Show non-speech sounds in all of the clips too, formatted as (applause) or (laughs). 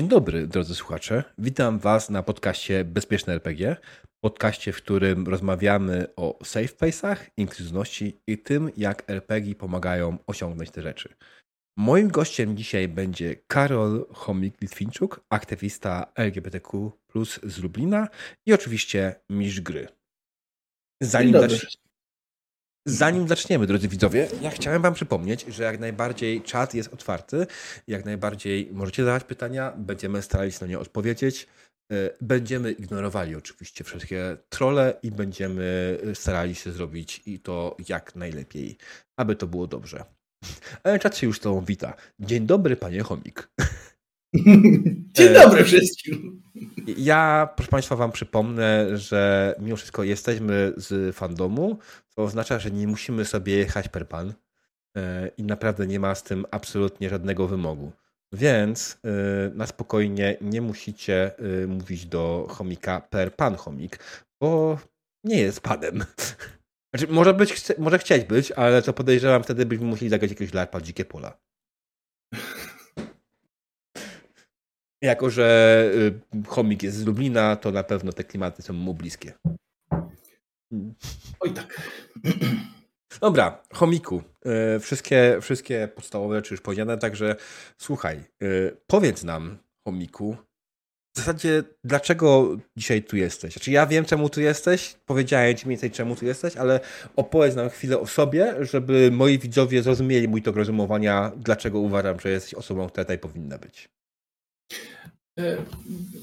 Dzień dobry, drodzy słuchacze. Witam Was na podcaście Bezpieczne RPG. Podcaście, w którym rozmawiamy o safe place'ach, inkluzywności i tym, jak RPG pomagają osiągnąć te rzeczy. Moim gościem dzisiaj będzie Karol Chomik-Litwinczuk, aktywista LGBTQ z Lublina i oczywiście mistrz gry. Zanim, zacz... Zanim zaczniemy, drodzy widzowie, ja chciałem Wam przypomnieć, że jak najbardziej czat jest otwarty, jak najbardziej możecie zadawać pytania, będziemy starali się na nie odpowiedzieć. E, będziemy ignorowali oczywiście wszystkie trole i będziemy starali się zrobić i to jak najlepiej, aby to było dobrze. Ale czat się już z Tobą wita. Dzień dobry, panie chomik. (laughs) Dzień dobry wszystkim. Ja, proszę Państwa, Wam przypomnę, że mimo wszystko jesteśmy z fandomu, co oznacza, że nie musimy sobie jechać per pan e, i naprawdę nie ma z tym absolutnie żadnego wymogu. Więc e, na spokojnie nie musicie e, mówić do chomika per pan chomik, bo nie jest panem. (laughs) Znaczy, może, być, może chcieć być, ale to podejrzewam, wtedy byśmy musieli zagrać jakiegoś larpa dzikie pola. (laughs) Jako, że chomik jest z Lublina, to na pewno te klimaty są mu bliskie. Oj tak. Dobra, chomiku. Y, wszystkie, wszystkie podstawowe rzeczy już powiedziane, także słuchaj, y, powiedz nam, chomiku, w zasadzie dlaczego dzisiaj tu jesteś? Znaczy ja wiem, czemu tu jesteś, powiedziałem ci mniej więcej, czemu tu jesteś, ale opowiedz nam chwilę o sobie, żeby moi widzowie zrozumieli mój tok rozumowania, dlaczego uważam, że jesteś osobą, która tutaj powinna być. E,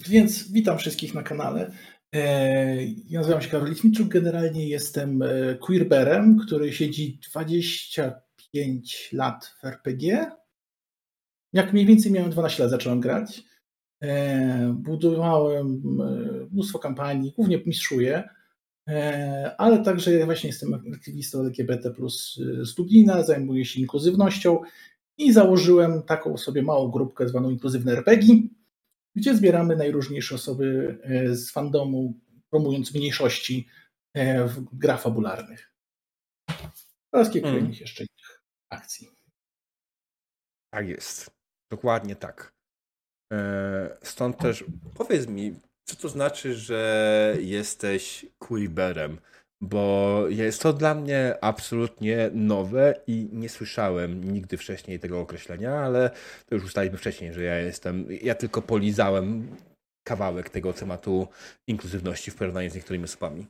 więc witam wszystkich na kanale. E, ja nazywam się Karol Litwinczuk, generalnie jestem e, queerberem, który siedzi 25 lat w RPG. Jak mniej więcej miałem 12 lat, zacząłem grać. Budowałem mnóstwo kampanii, głównie mistrzuję, ale także właśnie jestem aktywistą LGBT plus z Dublina, zajmuję się inkluzywnością i założyłem taką sobie małą grupkę zwaną Inkluzywne RPG, gdzie zbieramy najróżniejsze osoby e, z fandomu, promując mniejszości e, w grach fabularnych. Oraz kilku mm. innych jeszcze innych akcji. Tak jest. Dokładnie tak. E, stąd też powiedz mi, co to znaczy, że jesteś queerberem? Bo jest to dla mnie absolutnie nowe i nie słyszałem nigdy wcześniej tego określenia, ale to już ustaliliśmy wcześniej, że ja jestem, ja tylko polizałem kawałek tego tematu inkluzywności w porównaniu z niektórymi osobami.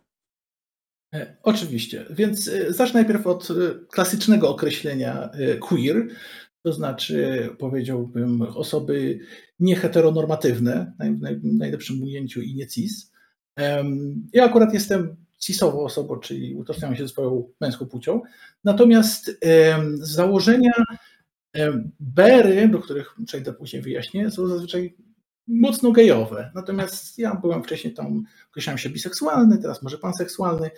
E, oczywiście, więc e, zacznę najpierw od e, klasycznego określenia queer, to znaczy powiedziałbym osoby nieheteronormatywne, w najlepszym ujęciu i nie cis. Ja akurat jestem cisową osobą, czyli utożsamiam się ze swoją męską płcią. Natomiast z założenia bery, do których przejdę później wyjaśnię, są zazwyczaj mocno gejowe. Natomiast ja byłem wcześniej tam, określałem się biseksualny, teraz może panseksualny,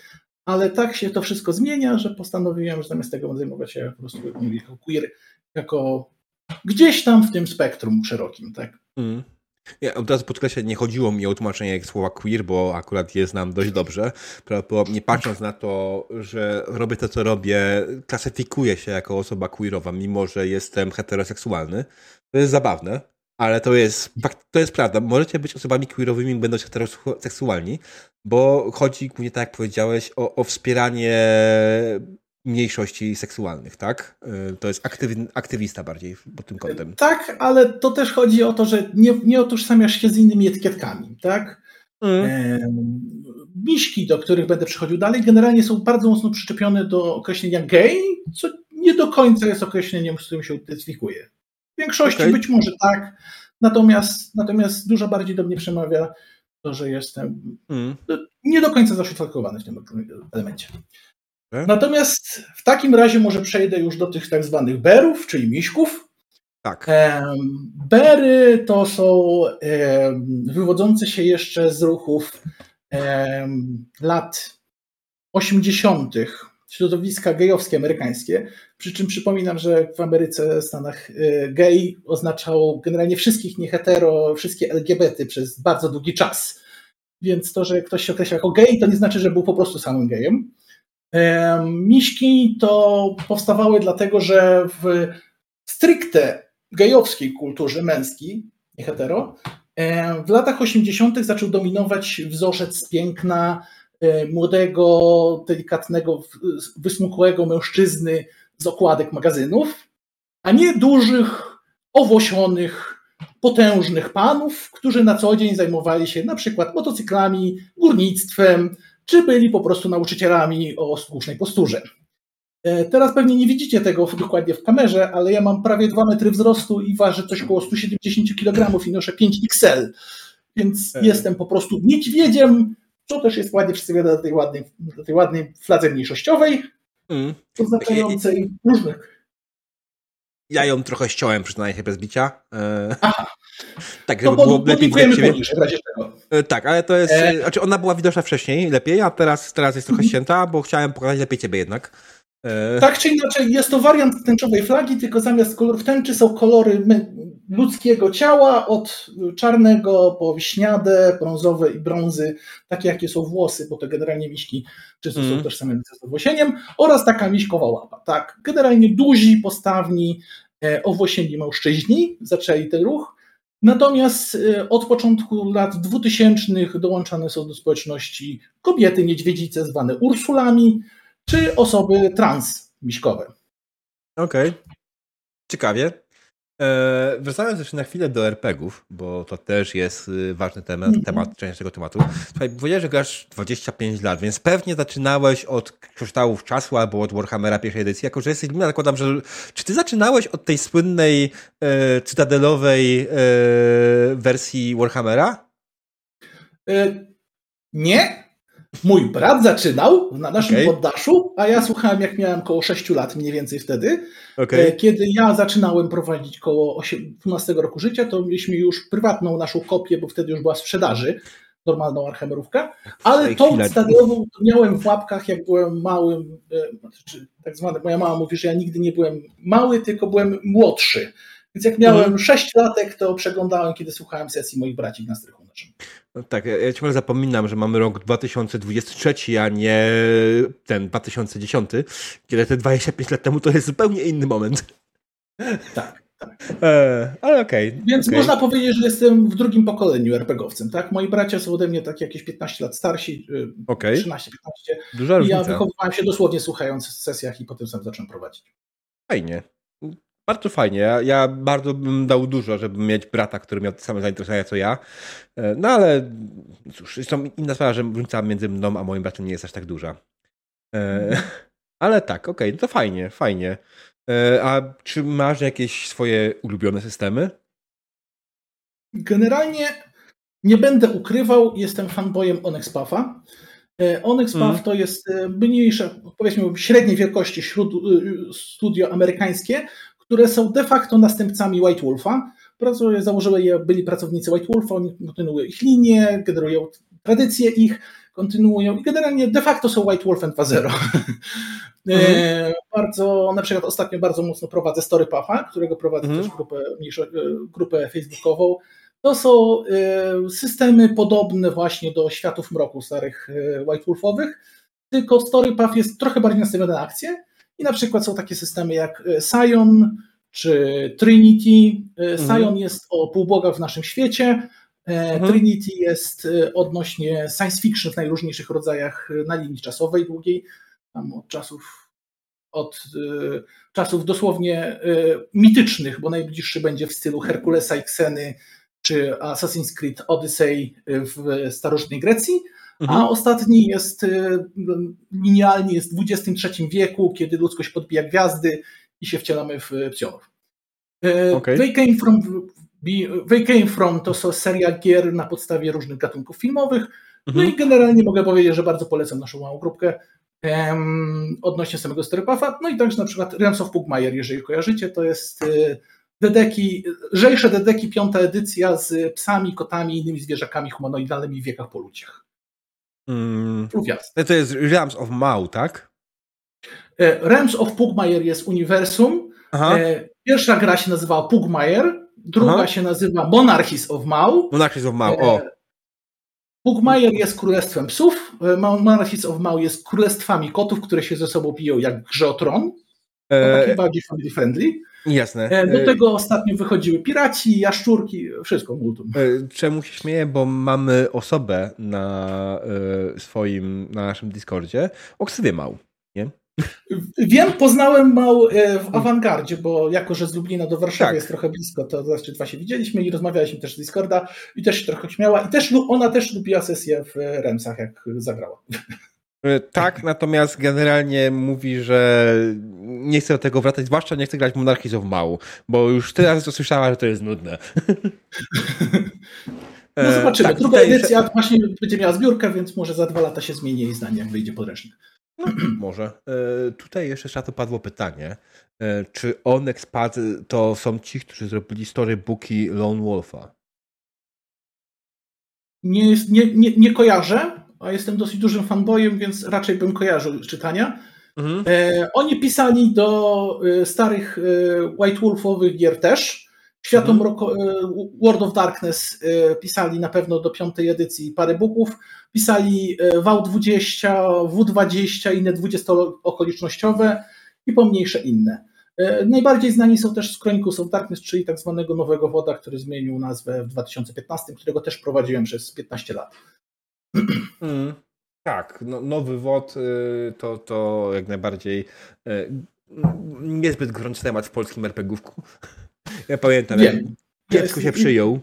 ale tak się to wszystko zmienia, że postanowiłem, że zamiast tego zajmować się po prostu jako queer, jako gdzieś tam w tym spektrum szerokim, tak? Mm. Ja od razu podkreślę, nie chodziło mi o tłumaczenie słowa queer, bo akurat je znam dość dobrze. Prawdopodobnie patrząc na to, że robię to, co robię, klasyfikuję się jako osoba queerowa, mimo że jestem heteroseksualny. To jest zabawne, ale to jest, to jest prawda. Możecie być osobami queerowymi, będąc heteroseksualni, bo chodzi, głównie tak jak powiedziałeś, o, o wspieranie mniejszości seksualnych, tak? Y, to jest aktywista bardziej pod tym kątem. Tak, ale to też chodzi o to, że nie, nie otożsamiasz się z innymi etykietkami, tak? Mm. Miśki, do których będę przychodził dalej, generalnie są bardzo mocno przyczepione do określenia gay, co nie do końca jest określeniem, z którym się identyfikuję. W większości okay. być może tak, natomiast, natomiast dużo bardziej do mnie przemawia to, że jestem mm. nie do końca zaszufladkowany w tym elemencie. Natomiast w takim razie może przejdę już do tych tak zwanych berów, czyli miśków. Tak. Bery to są wywodzące się jeszcze z ruchów lat 80. środowiska gejowskie amerykańskie. Przy czym przypominam, że w Ameryce, Stanach e, gej oznaczało generalnie wszystkich niehetero, wszystkie LGBT przez bardzo długi czas. Więc to, że ktoś się określa jako gej, to nie znaczy, że był po prostu samym gejem. Miśki to powstawały dlatego, że w stricte gejowskiej kulturze męskiej nie hetero. W latach 80. zaczął dominować wzorzec piękna młodego, delikatnego, wysmukłego mężczyzny z okładek magazynów, a nie dużych, owosionych, potężnych panów, którzy na co dzień zajmowali się na przykład motocyklami, górnictwem, czy byli po prostu nauczycielami o słusznej posturze. E, teraz pewnie nie widzicie tego dokładnie w kamerze, ale ja mam prawie 2 metry wzrostu i ważę coś około 170 kg i noszę 5 XL, więc e. jestem po prostu niedźwiedziem, co też jest ładnie przedstawione na tej ładnej, na tej ładnej fladze mniejszościowej, mm. oznaczającej różnych ja ją trochę ściąłem, przyznaję się bez bicia. E, Aha. (laughs) Tak, żeby no, było lepiej widać czego. E, tak, ale to jest. E... Znaczy ona była widoczna wcześniej, lepiej, a teraz, teraz jest trochę mhm. ścięta, bo chciałem pokazać lepiej ciebie jednak. E... Tak czy inaczej, jest to wariant tęczowej flagi, tylko zamiast kolorów tęczy są kolory ludzkiego ciała, od czarnego po wiśniade, brązowe i brązy, takie jakie są włosy, bo to generalnie miśki często mm. są tożsame z owłosieniem, oraz taka miśkowa łapa. Tak, generalnie duzi, postawni, e, owłosieni mężczyźni zaczęli ten ruch, Natomiast e, od początku lat 2000 dołączane są do społeczności kobiety niedźwiedzice zwane Ursulami, czy osoby transmiśkowe. Okej. Okay. Ciekawie. E, wracając jeszcze na chwilę do RPGów, bo to też jest y, ważny temat, -hmm. temat część tego tematu. Słuchaj, powiedziałeś, że grasz 25 lat, więc pewnie zaczynałeś od kryształów czasu albo od Warhammera pierwszej edycji. Jako, że jesteś nakładam, że czy ty zaczynałeś od tej słynnej e, cytadelowej e, wersji Warhammera? E, nie, Mój brat zaczynał na naszym okay. poddaszu, a ja słuchałem jak miałem około 6 lat mniej więcej wtedy. Okay. Kiedy ja zaczynałem prowadzić około 12 roku życia, to mieliśmy już prywatną naszą kopię, bo wtedy już była w sprzedaży, normalną archemerówkę, ale tą stadionową miałem w łapkach, jak byłem małym, e, znaczy, tak zwane, moja mama mówi, że ja nigdy nie byłem mały, tylko byłem młodszy. Więc jak miałem mhm. 6 latek, to przeglądałem, kiedy słuchałem sesji moich braci na strychu naszym. No tak, ja ciągle zapominam, że mamy rok 2023, a nie ten 2010, kiedy te 25 lat temu to jest zupełnie inny moment. Tak. Tak. E, ale okej. Okay, Więc okay. można powiedzieć, że jestem w drugim pokoleniu RPGowcem, tak? Moi bracia są ode mnie tak jakieś 15 lat starsi, y, okay. 13-15. Duża różnica. I ja wychowywałem się dosłownie słuchając w sesjach i potem sam zacząłem prowadzić. Fajnie. Bardzo fajnie. Ja, ja, bardzo bym dał dużo, żeby mieć brata, który miał te same zainteresowania co ja. E, no ale cóż, jest to inna sprawa, że różnica między mną a moim bratem nie jest aż tak duża. E, (laughs) ale tak, okej, okay, no to fajnie, fajnie. E, a czy masz jakieś swoje ulubione systemy? Generalnie nie będę ukrywał, jestem fanboyem Onyx Puffa. Onyx Puff mm. to jest mniejsze, powiedzmy średniej wielkości studio amerykańskie, które są de facto następcami White Wolfa. Założyły je byli pracownicy White Wolfa, oni kontynuują ich linię, generują tradycje ich, kontynuują i generalnie de facto są White Wolf 2.0. (laughs) Mhm. bardzo, na przykład ostatnio bardzo mocno prowadzę Story Puffa, którego prowadzę mhm. też grupę, mniejszą, e, grupę facebookową. To są e, systemy podobne właśnie do Światów Mroku starych e, White Wolfowych, tylko Story Puff jest trochę bardziej nastawiony na akcję, i na przykład są takie systemy jak e, Sion czy Trinity. E, mhm. Sion jest o półbogach w naszym świecie. E, mhm. Trinity jest odnośnie science fiction w najróżniejszych rodzajach na linii czasowej długiej, tam od czasów od czasów dosłownie mitycznych, bo najbliższy będzie w stylu Herkulesa i Kseny czy Assassin's Creed Odyssey w starożytnej Grecji, Mhm. A ostatni jest y, linealnie jest w XXIII wieku, kiedy ludzkość podbija gwiazdy i się wcielamy w psionów. Y, okay. They, came from, They Came From to są seria gier na podstawie różnych gatunków filmowych. No mhm. i generalnie mogę powiedzieć, że bardzo polecam naszą małą grupkę um, odnośnie samego Storypuffa. No i także na przykład Realms of Pugmire, jeżeli kojarzycie, to jest y, dedeki, lżejsze dedeki, piąta edycja z psami, kotami i innymi zwierzakami humanoidalnymi w wiekach po ludziach. Mm, To jest Realms of Mau, tak? E, Realms of Pugmire jest uniwersum. Aha. E, pierwsza gra się nazywa Pugmire, druga Aha. się nazywa Monarchies of Mau. Monarchies of Mau, o. E, Pugmire jest królestwem psów, Monarchies of Mau jest królestwami kotów, które się ze sobą biją jak grze o tron. E... Taki bardziej family friendly. Jasne. E, do tego ostatnio wychodziły piraci, jaszczurki, wszystko multum. E, czemu się śmieję? Bo mamy osobę na swoim, na naszym Discordzie o ksywie mał, nie? Wiem, poznałem Mał w awangardzie, bo jako, że z Lublina do Warszawy tak. jest trochę blisko, to zawsze dwa się widzieliśmy i rozmawialiśmy też z Discorda i też się trochę śmiała i też ona też lubiła sesję w Remsach, jak zagrała. E, tak, (laughs) natomiast generalnie mówi, że nie chce do tego wracać, zwłaszcza nie chce grać Monarchies of Mał, bo już tyle razy to słyszała, że to jest nudne. No zobaczymy. Tak, Druga edycja właśnie będzie miała zbiórkę, więc może za dwa lata się zmieni jej zdanie, jak wyjdzie podręcznik. No, (clears throat) może. E, tutaj jeszcze szatu padło pytanie, e, czy Onyx Pad to są ci, którzy zrobili storybooki Lone Wolfa? Nie, nie, nie, nie kojarzę, a jestem dosyć dużym fanboyem, więc raczej bym kojarzył czytania. Mhm. E, oni pisali do e, starych e, White Wolfowych gier też. Światom mhm. E, World of Darkness e, pisali na pewno do piątej edycji parę buków. Pisali e, V20, W20, inne 20-okolicznościowe i pomniejsze inne. Najbardziej znani są też z Chronicles of Darkness, czyli tak zwanego nowego woda, który zmienił nazwę w 2015, którego też prowadziłem przez 15 lat. Mm, tak, no, nowy WOD y, to, to jak najbardziej y, niezbyt gorący temat w polskim RPGówku. Ja pamiętam, Wiem. jak kiepsko się przyjął.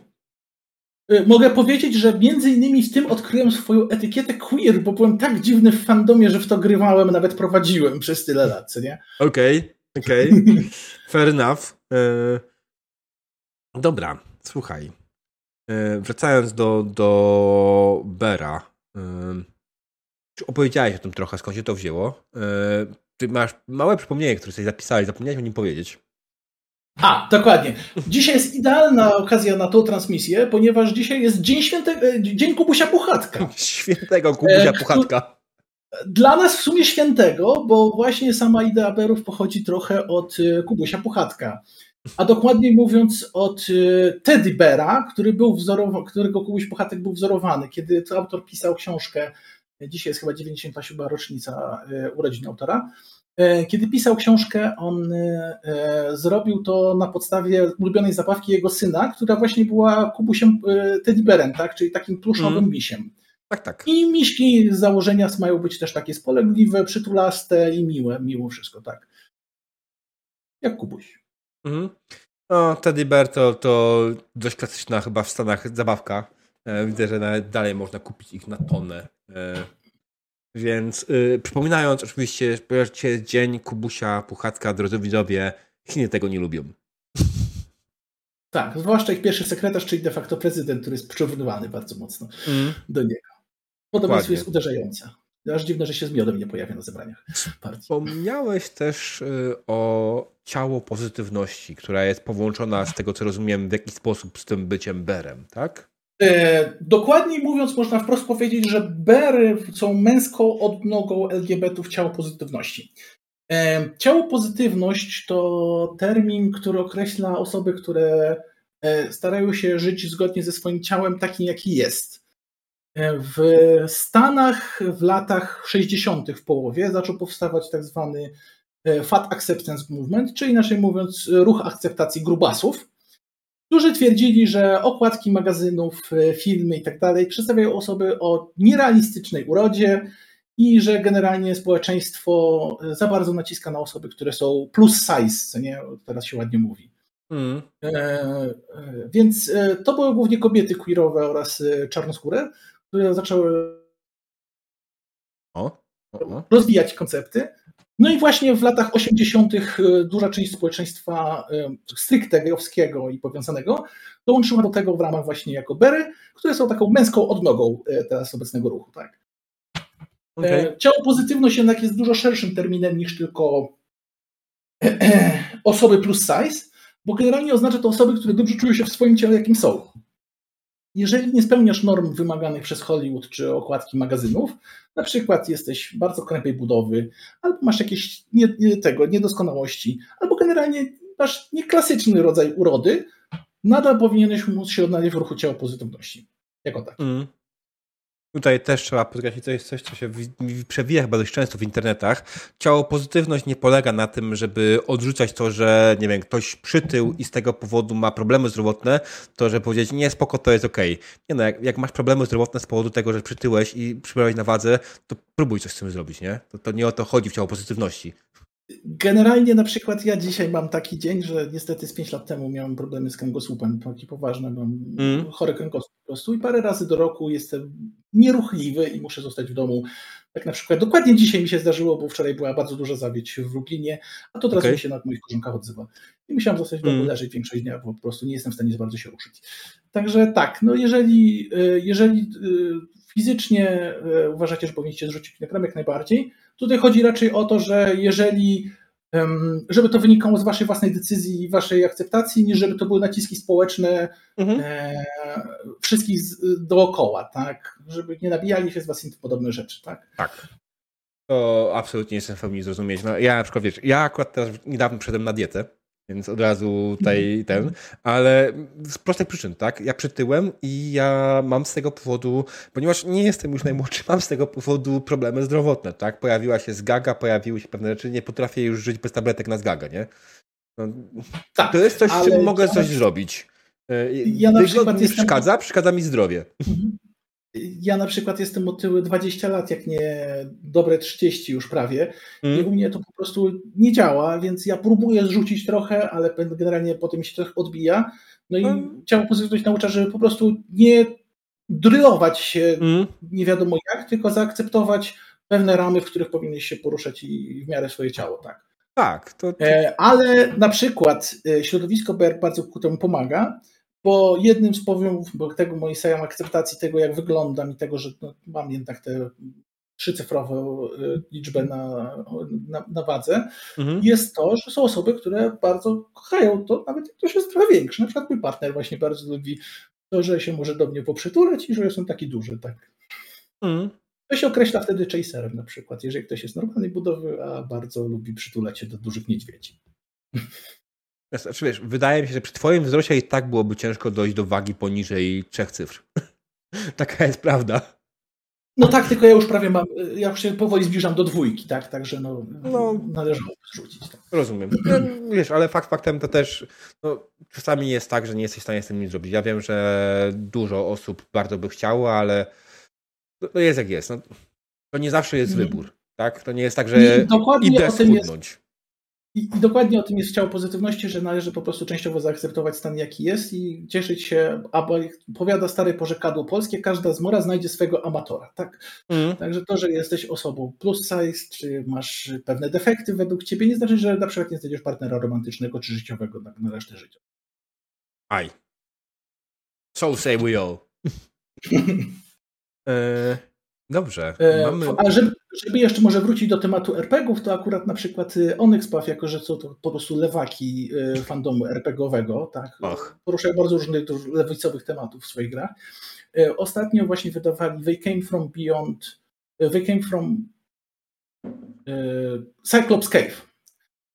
Y, mogę powiedzieć, że między innymi z tym odkryłem swoją etykietę queer, bo byłem tak dziwny w fandomie, że w to grywałem, nawet prowadziłem przez tyle lat, nie? Okej, okay, okej. Okay. (laughs) Fair enough. Dobra, słuchaj. E, wracając do, do Bera, opowiedziałeś o tym trochę, skąd się to wzięło. E, ty masz małe przypomnienie, które sobie zapisałeś, zapomniałeś o nim powiedzieć. A, dokładnie. Dzisiaj jest idealna okazja na tą transmisję, ponieważ dzisiaj jest Dzień, Święte... E, Dzień Kubusia Puchatka. (laughs) Świętego Kubusia Puchatka. Dla nas w sumie świętego, bo właśnie sama idea Berów pochodzi trochę od Kubusia Puchatka a dokładniej mówiąc od y, Teddy Bera, który był wzorowa- którego kogoś bohater był wzorowany. Kiedy to autor pisał książkę, dzisiaj jest chyba 97 rocznica y, urodzin autora, y, kiedy pisał książkę, on zrobił to na podstawie ulubionej zabawki jego syna, która właśnie była kubusiem Teddy Berem, tak? czyli takim pluszowym mm. misiem. Tak, tak. I miśki z założenia mają być też takie spolegliwe, przytulaste i miłe, miło wszystko, tak. Jak kubuś. Mhm. No, Teddy Bear to, to dość klasyczna chyba w Stanach zabawka. E, widzę, że nawet dalej można kupić ich na tonę. E, więc y, przypominając, oczywiście, że dzień Kubusia, Puchatka, drodzy widzowie, Chiny tego nie lubią. Tak, zwłaszcza ich pierwszy sekretarz, czyli de facto prezydent, który jest przyrównywany bardzo mocno mm. do niego. Podobieństwo jest uderzające. Aż dziwne, że się z miodem nie pojawia na zebraniach (laughs) partii. Wspomniałeś też y, o ciało pozytywności, która jest połączona z tego, co rozumiem, w jakiś sposób z tym byciem berem, tak? E, dokładniej mówiąc, można wprost powiedzieć, że bery są męską odnogą LGBT-ów ciało pozytywności. E, ciało pozytywność to termin, który określa osoby, które e, starają się żyć zgodnie ze swoim ciałem takim, jaki jest. W Stanach w latach 60. w połowie zaczął powstawać tak zwany e, Fat Acceptance Movement, czyli inaczej mówiąc ruch akceptacji grubasów, którzy twierdzili, że okładki magazynów, e, filmy i tak dalej przedstawiają osoby o nierealistycznej urodzie i że generalnie społeczeństwo e, za bardzo naciska na osoby, które są plus size, co nie, teraz się ładnie mówi. Mm. E, więc to były głównie kobiety queerowe oraz czarnoskóre, które zaczęły o, o, rozwijać koncepty. No i właśnie w latach 80. E, duża część społeczeństwa e, stricte gejowskiego i powiązanego dołączyła do tego w ramach właśnie jako Bery, które są taką męską odnogą e, teraz obecnego ruchu. Tak? Okay. Ciało pozytywność jednak jest dużo szerszym terminem niż tylko (clears throat) osoby plus size, bo generalnie oznacza to osoby, które dobrze czują się w swoim ciele, jakim są jeżeli nie spełniasz norm wymaganych przez Hollywood czy okładki magazynów, na przykład jesteś bardzo krępej budowy, albo masz jakieś nie, nie tego, niedoskonałości, albo generalnie masz nieklasyczny rodzaj urody, nadal powinieneś móc się odnaleźć w ruchu ciała pozytywności. Jako tak. Mm. Tutaj też trzeba podkreślić, to jest coś, co się przewija chyba dość często w internetach. Ciało pozytywność nie polega na tym, żeby odrzucać to, że nie wiem, ktoś przytył i z tego powodu ma problemy zdrowotne, to żeby powiedzieć, nie, spoko, to jest okej. Okay. Nie no, jak, jak, masz problemy zdrowotne z powodu tego, że przytyłeś i przybrałeś na wadze, to próbuj coś z tym zrobić, nie? To, to nie o to chodzi w ciało pozytywności. Generalnie na przykład ja dzisiaj mam taki dzień, że niestety z 5 lat temu miałem problemy z kręgosłupem, takie poważne, mam mm. chory kręgosłup po prostu i parę razy do roku jestem nieruchliwy i muszę zostać w domu. Tak na przykład dokładnie dzisiaj mi się zdarzyło, bo wczoraj była bardzo duża zawiedź w Lublinie, a to teraz okay. mi się na moich korzonkach odzywa. I musiałem zostać w domu, mm. leżeć większość dnia, bo po prostu nie jestem w stanie za bardzo się ruszyć. Także tak, no jeżeli, e, jeżeli e, fizycznie e, uważacie, że powinniście zrzucić kilogram jak najbardziej, Tutaj chodzi raczej o to, że jeżeli żeby to wynikało z waszej własnej decyzji i waszej akceptacji, niż żeby to były naciski społeczne mhm. e, wszystkich dookoła, tak? Żeby nie nabijali się z was podobne rzeczy, tak? Tak. To absolutnie jestem w pełni zrozumieć. No, ja na przykład, wiesz, ja akurat teraz niedawno wszedłem na dietę, więc od razu tutaj mhm. ten, ale z prostych przyczyn, tak? Ja przytyłem i ja mam z tego powodu, ponieważ nie jestem już najmłodszy, mam z tego powodu problemy zdrowotne, tak? Pojawiła się zgaga, pojawiły się pewne rzeczy, nie potrafię już żyć bez tabletek na zgagę, nie? No, tak, to jest coś, z czym mogę coś zrobić. E, ja przykład nie przeszkadza, jestem... przeszkadza mi zdrowie. Mhm. Ja na przykład jestem otyły 20 lat, jak nie dobre 30 już prawie. Mm. I u mnie to po prostu nie działa, więc ja próbuję zrzucić trochę, ale generalnie potem mi się trochę odbija. No i mm. ciało pozytywność naucza, żeby po prostu nie drylować się mm. nie wiadomo jak, tylko zaakceptować pewne ramy, w których powinieneś się poruszać i w miarę swoje ciało, tak. Tak. To, to... E, ale na przykład e, środowisko BR bardzo ku temu pomaga bo jednym z powodów tego mojej samej akceptacji tego, jak wyglądam i tego, że no, mam jednak te trzycyfrową y, liczbę na, na, na wadze, mhm. jest to, że są osoby, które bardzo kochają to, nawet jak ktoś jest trochę większy. Na przykład mój partner właśnie bardzo lubi to, że się może do mnie poprzytulać i że jestem taki duży, tak. Mhm. To się określa wtedy chaserem na przykład, jeżeli ktoś jest normalnej budowy, a bardzo lubi przytulać się do dużych niedźwiedzi. Znaczy, wiesz, wydaje mi się, że przy twoim wzroście i tak byłoby ciężko dojść do wagi poniżej trzech cyfr. (laughs) Taka jest prawda. No tak, tylko ja już prawie mam, ja już się powoli zbliżam do dwójki, tak, także no, no należało. Tak. Rozumiem. wiesz, ale fakt faktem to też no, czasami jest tak, że nie jesteś w stanie z tym nic zrobić. Ja wiem, że dużo osób bardzo by chciało, ale no, jest jak jest. No, to nie zawsze jest wybór, tak? To nie jest tak, że idę schudnąć. Jest i, I, dokładnie o tym jest ciało pozytywności, że należy po prostu częściowo zaakceptować stan jaki jest i cieszyć się, a powiada stare porzekadło polskie, każda zmora znajdzie swego amatora, tak? Mm. Także to, że jesteś osobą plus size, czy masz pewne defekty według ciebie, nie znaczy, że na przykład nie znajdziesz partnera romantycznego czy życiowego na, na resztę życia. Aj. So say we all. (laughs) e, Dobrze. E, mamy... A żeby, żeby, jeszcze może wrócić do tematu RPGów, to akurat na przykład y, Onyxpaw, jako że są to po prostu lewaki y, fandomu RPGowego, tak, Och. poruszają bardzo różnych lewicowych tematów w swoich grach. E, ostatnio właśnie wydawali They Came From Beyond, e, They Came From Cyclops Cave.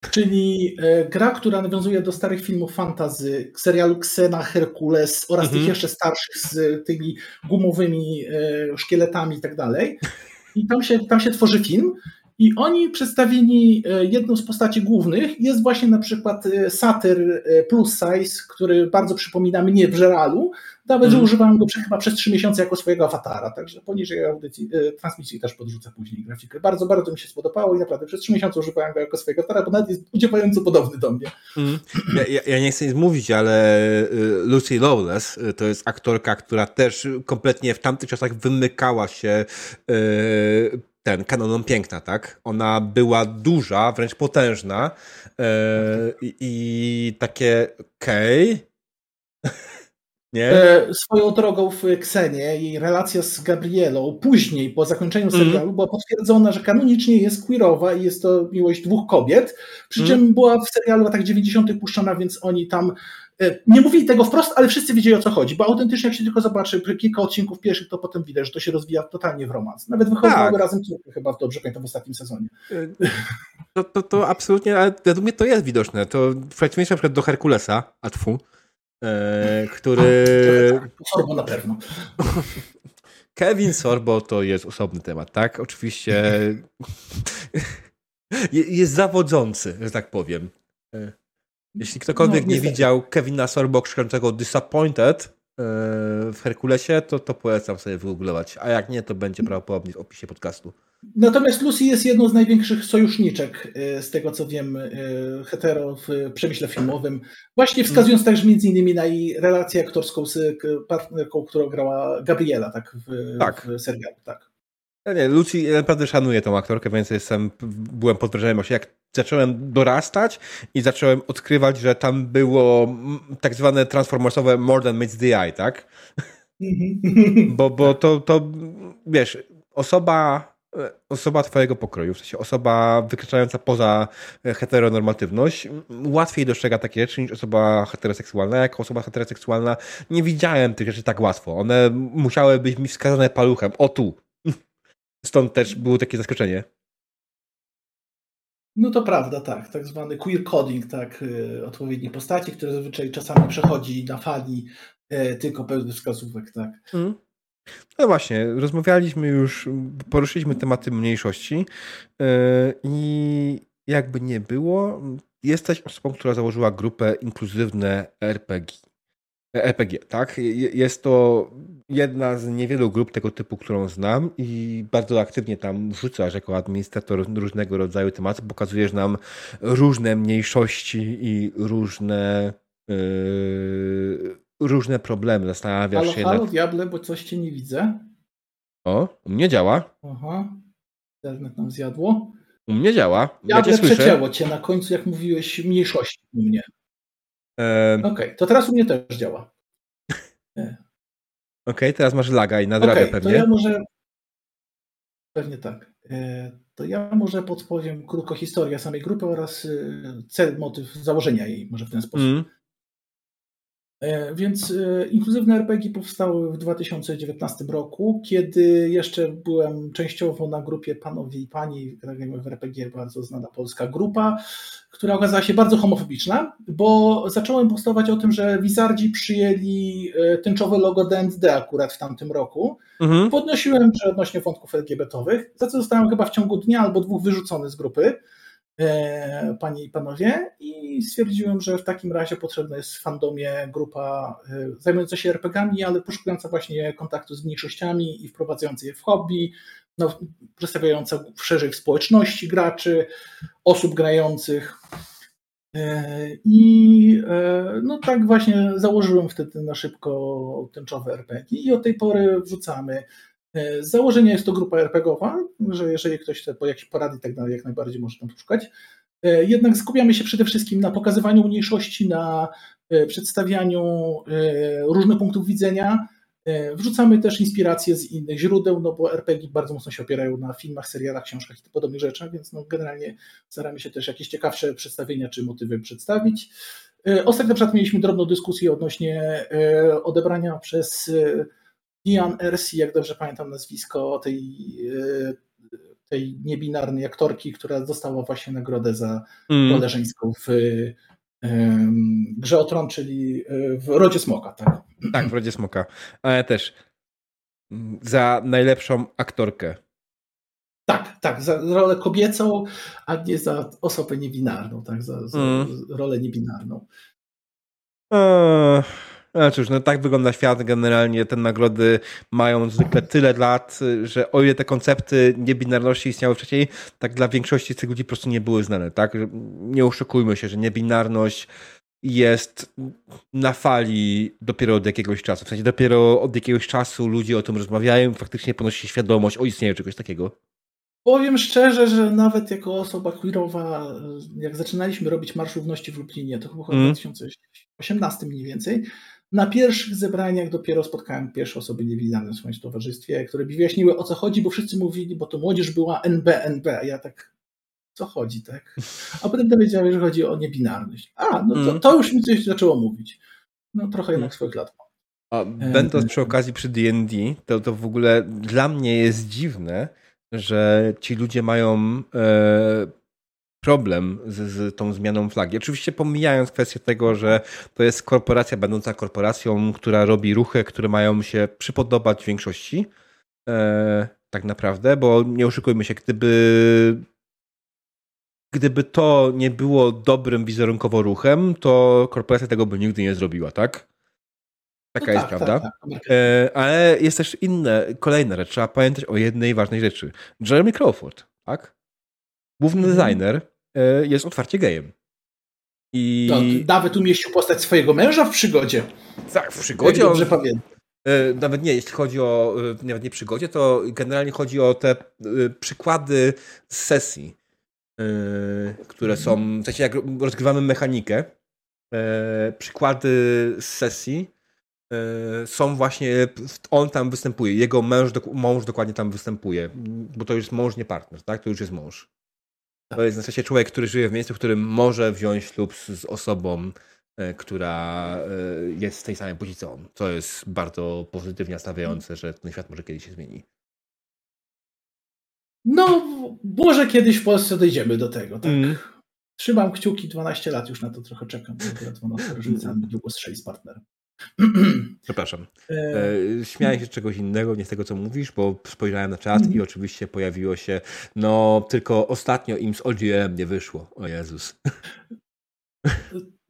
Czyli e, gra, która nawiązuje do starych filmów fantazy, serialu Xena, Herkules oraz mhm. tych jeszcze starszych z tymi gumowymi e, szkieletami i tak dalej. I tam się, tam się tworzy film. I oni przedstawieni, e, jedną z postaci głównych jest właśnie na przykład satyr plus size, który bardzo przypomina mnie w Żeralu, nawet, mm. że używałem go chyba przez trzy miesiące jako swojego awatara, także poniżej audycji, e, transmisji też podrzucę później grafikę. Bardzo, bardzo mi się spodobało i naprawdę przez trzy miesiące używałem go jako swojego awatara, bo nawet jest udziewająco podobny do mnie. Mm. Ja, ja, nie chcę nic mówić, ale e, Lucy Lawless e, to jest aktorka, która też kompletnie w tamtych czasach wymykała się ten kanonom piękna, tak? Ona była duża, wręcz potężna i, i takie okej. Okay. (laughs) Nie? E, swoją drogą w Ksenie jej relacja z Gabrielą później, po zakończeniu mm. serialu, była potwierdzona, że kanonicznie jest queerowa i jest to miłość dwóch kobiet, przy czym mm. była w serialu w latach 90. puszczona, więc oni tam e, nie mówili tego wprost, ale wszyscy wiedzieli o co chodzi, bo autentycznie jak się tylko zobaczy kilka odcinków pierwszych, to potem widać, że to się rozwija totalnie w romans. Nawet wychodziły tak. razem córkę chyba, dobrze pamiętam, w ostatnim sezonie. E, to, to, to absolutnie, ale według mnie to jest widoczne. To w przeciwieństwie na przykład do Herkulesa, Atfu, E, który... (laughs) Choroba na pewno. (laughs) Kevin Sorbo to jest osobny temat, tak? Oczywiście (laughs) jest zawodzący, że tak powiem. E, jeśli ktokolwiek no, nie widział Kevina Sorbo krzyczącego Disappointed e, w Herkulesie, to, to polecam sobie wygooglować. A jak nie, to będzie prawdopodobnie w opisie podcastu. Natomiast Lucy jest jedną z największych sojuszniczek, e, z tego co wiem, hetero w przemyśle filmowym. Właśnie wskazując mm. też między innymi na jej relację aktorską z partnerką, którą grała Gabriela tak, w, tak. w serialu. Tak. Ja nie, Lucy, ja naprawdę szanuję tą aktorkę, więc jestem, byłem pod wrażeniem właśnie jak zacząłem dorastać i zacząłem odkrywać, że tam było tak zwane transformersowe more than meets the eye, tak? Mhm. bo, bo to, to, wiesz, osoba, osoba twojego pokroju, w sensie osoba wykraczająca poza heteronormatywność, łatwiej dostrzega takie rzeczy niż osoba heteroseksualna. Jako osoba heteroseksualna nie widziałem tych rzeczy tak łatwo. One musiały być mi wskazane paluchem. O tu, Stąd też było takie zaskoczenie. No to prawda, tak. Tak zwany queer coding, tak, y, odpowiedniej postaci, które zazwyczaj czasami przechodzi na fali y, tylko pewnych wskazówek, tak. Mm. No właśnie, rozmawialiśmy już, poruszyliśmy tematy mniejszości y, i jakby nie było, jesteś osobą, która założyła grupę inkluzywne RPG. RPG, tak? Jest to jedna z niewielu grup tego typu, którą znam i bardzo aktywnie tam wrzucasz jako administrator różnego rodzaju tematów, pokazujesz nam różne mniejszości i różne yy, różne problemy. Zastanawiasz halo, się halo, nad... diable, bo coś cię nie widzę. O, u mnie działa. Aha, internet nam zjadło. U mnie działa. Diable ja przecięło cię na końcu, jak mówiłeś mniejszości u mnie. Okej, okay, to teraz u mnie też działa. Okej, okay, teraz masz laga i nadrabia okay, pewnie. To ja może. Pewnie tak. E, to ja może podpowiem krótko historię samej grupy oraz e, cel, motyw założenia jej, może w ten sposób. Mm. E, więc e, inkluzywne RPG powstały w 2019 roku, kiedy jeszcze byłem częściowo na grupie Panowie i Pani, w RPG, bardzo znana polska grupa, która okazała się bardzo homofobiczna, bo zacząłem postować o tym, że Wizardzi przyjęli e, tęczowe logo D&D akurat w tamtym roku. Mhm. Podnosiłem, że odnośnie wątków LGBT-owych, za co zostałem chyba w ciągu dnia albo dwóch wyrzucony z grupy. E, panie i panowie, i stwierdziłem, że w takim razie potrzebna jest w fandomie grupa e, zajmująca się RPGami, ale poszukująca właśnie kontaktu z mniejszościami i wprowadzająca je w hobby, no, przedstawiająca szerzej społeczności graczy, osób grających. E, I no tak właśnie założyłem wtedy na szybko tęczowe RPG i od tej pory wrzucamy z założenia jest to grupa RPGowa, że jeżeli ktoś chce po jakieś porady i tak dalej, jak najbardziej może tam poszukać. E, jednak skupiamy się przede wszystkim na pokazywaniu mniejszości, na e, przedstawianiu e, różnych punktów widzenia. Wrzucamy też inspiracje z innych źródeł, no bo RPG bardzo mocno się opierają na filmach, serialach, książkach i podobnych rzeczach, więc no generalnie staramy się też jakieś ciekawsze przedstawienia czy motywy przedstawić. Ostatnio na przykład mieliśmy drobną dyskusję odnośnie odebrania przez Ian Ersi, jak dobrze pamiętam nazwisko tej, e, tej niebinarnej aktorki, która dostała właśnie nagrodę za mm. rolę żeńską w Grze o Tron, czyli e, w Rodzie Smoka, tak? Tak, w Rodzie Smoka. Ale też za najlepszą aktorkę. Tak, tak, za rolę kobiecą, a nie za osobę niebinarną, tak, za, za mm. rolę niebinarną. Eee. No cóż, no tak wygląda świat. Generalnie te nagrody mają zwykle tyle lat, że o ile te koncepty niebinarności istniały wcześniej, tak dla większości z tych ludzi po prostu nie były znane, tak? Nie oszukujmy się, że niebinarność jest na fali dopiero od jakiegoś czasu. W sensie dopiero od jakiegoś czasu ludzie o tym rozmawiają, faktycznie ponosi świadomość o istnieniu czegoś takiego. Powiem szczerze, że nawet jako osoba queerowa, jak zaczynaliśmy robić Marsz Równości w Lublinie, to chyba w mm. 2018 mniej więcej, na pierwszych zebraniach dopiero spotkałem pierwsze osoby niewidane w swoim towarzystwie, które mi wyjaśniły o co chodzi, bo wszyscy mówili, bo to młodzież była NB, NB, a ja tak, co chodzi, tak? A potem dowiedziałem, że chodzi o niebinarność. A, no to, mm. to już mi coś zaczęło mówić. No trochę jednak mm. swoich lat a będąc przy okazji przy D&D, to, to w ogóle dla mnie jest dziwne, że ci ludzie mają e, problem z, z tą zmianą flagi. Oczywiście pomijając kwestię tego, że to jest korporacja będąca korporacją, która robi ruchy, które mają się przypodobać większości, e, tak naprawdę, bo nie oszukujmy się, gdyby gdyby to nie było dobrym wizerunkowo ruchem, to korporacja tego by nigdy nie zrobiła, tak? Taka no jest tak, prawda. Tak, tak. E, ale jest też inne, kolejna rzecz. Trzeba pamiętać o jednej ważnej rzeczy. Jeremy Crawford, tak? Główny mhm. designer e, jest otwarcie gejem. I... No, nawet umieścił postać swojego męża w przygodzie. Tak, w przygodzie. dobrze on... pamiętam. E, nawet nie, jeśli chodzi o, e, nawet nie przygodzie, to generalnie chodzi o te przykłady z sesji, które są, w sensie jak rozgrywamy mechanikę, przykłady z sesji są właśnie, on tam występuje, jego męż, mąż dokładnie tam występuje, bo to już jest mąż, nie partner, tak? To już jest mąż. To jest na sensie człowiek, który żyje w miejscu, w którym może wziąć ślub z, z osobą, E, która e, jest z tej samej płci co on. To jest bardzo pozytywnie nastawiające, że ten świat może kiedyś się zmieni. No, może kiedyś w Polsce dojdziemy do tego, tak. Mm. Trzymam kciuki, 12 lat już na to trochę czekam. Akurat 12 różnica długo z 6 partnerem. (clears throat) Przepraszam. E... Śmiałem się z czegoś innego, nie z tego, co mówisz, bo spojrzałem na czat mm. i oczywiście pojawiło się, no tylko ostatnio im z OGM nie wyszło. O Jezus. (laughs)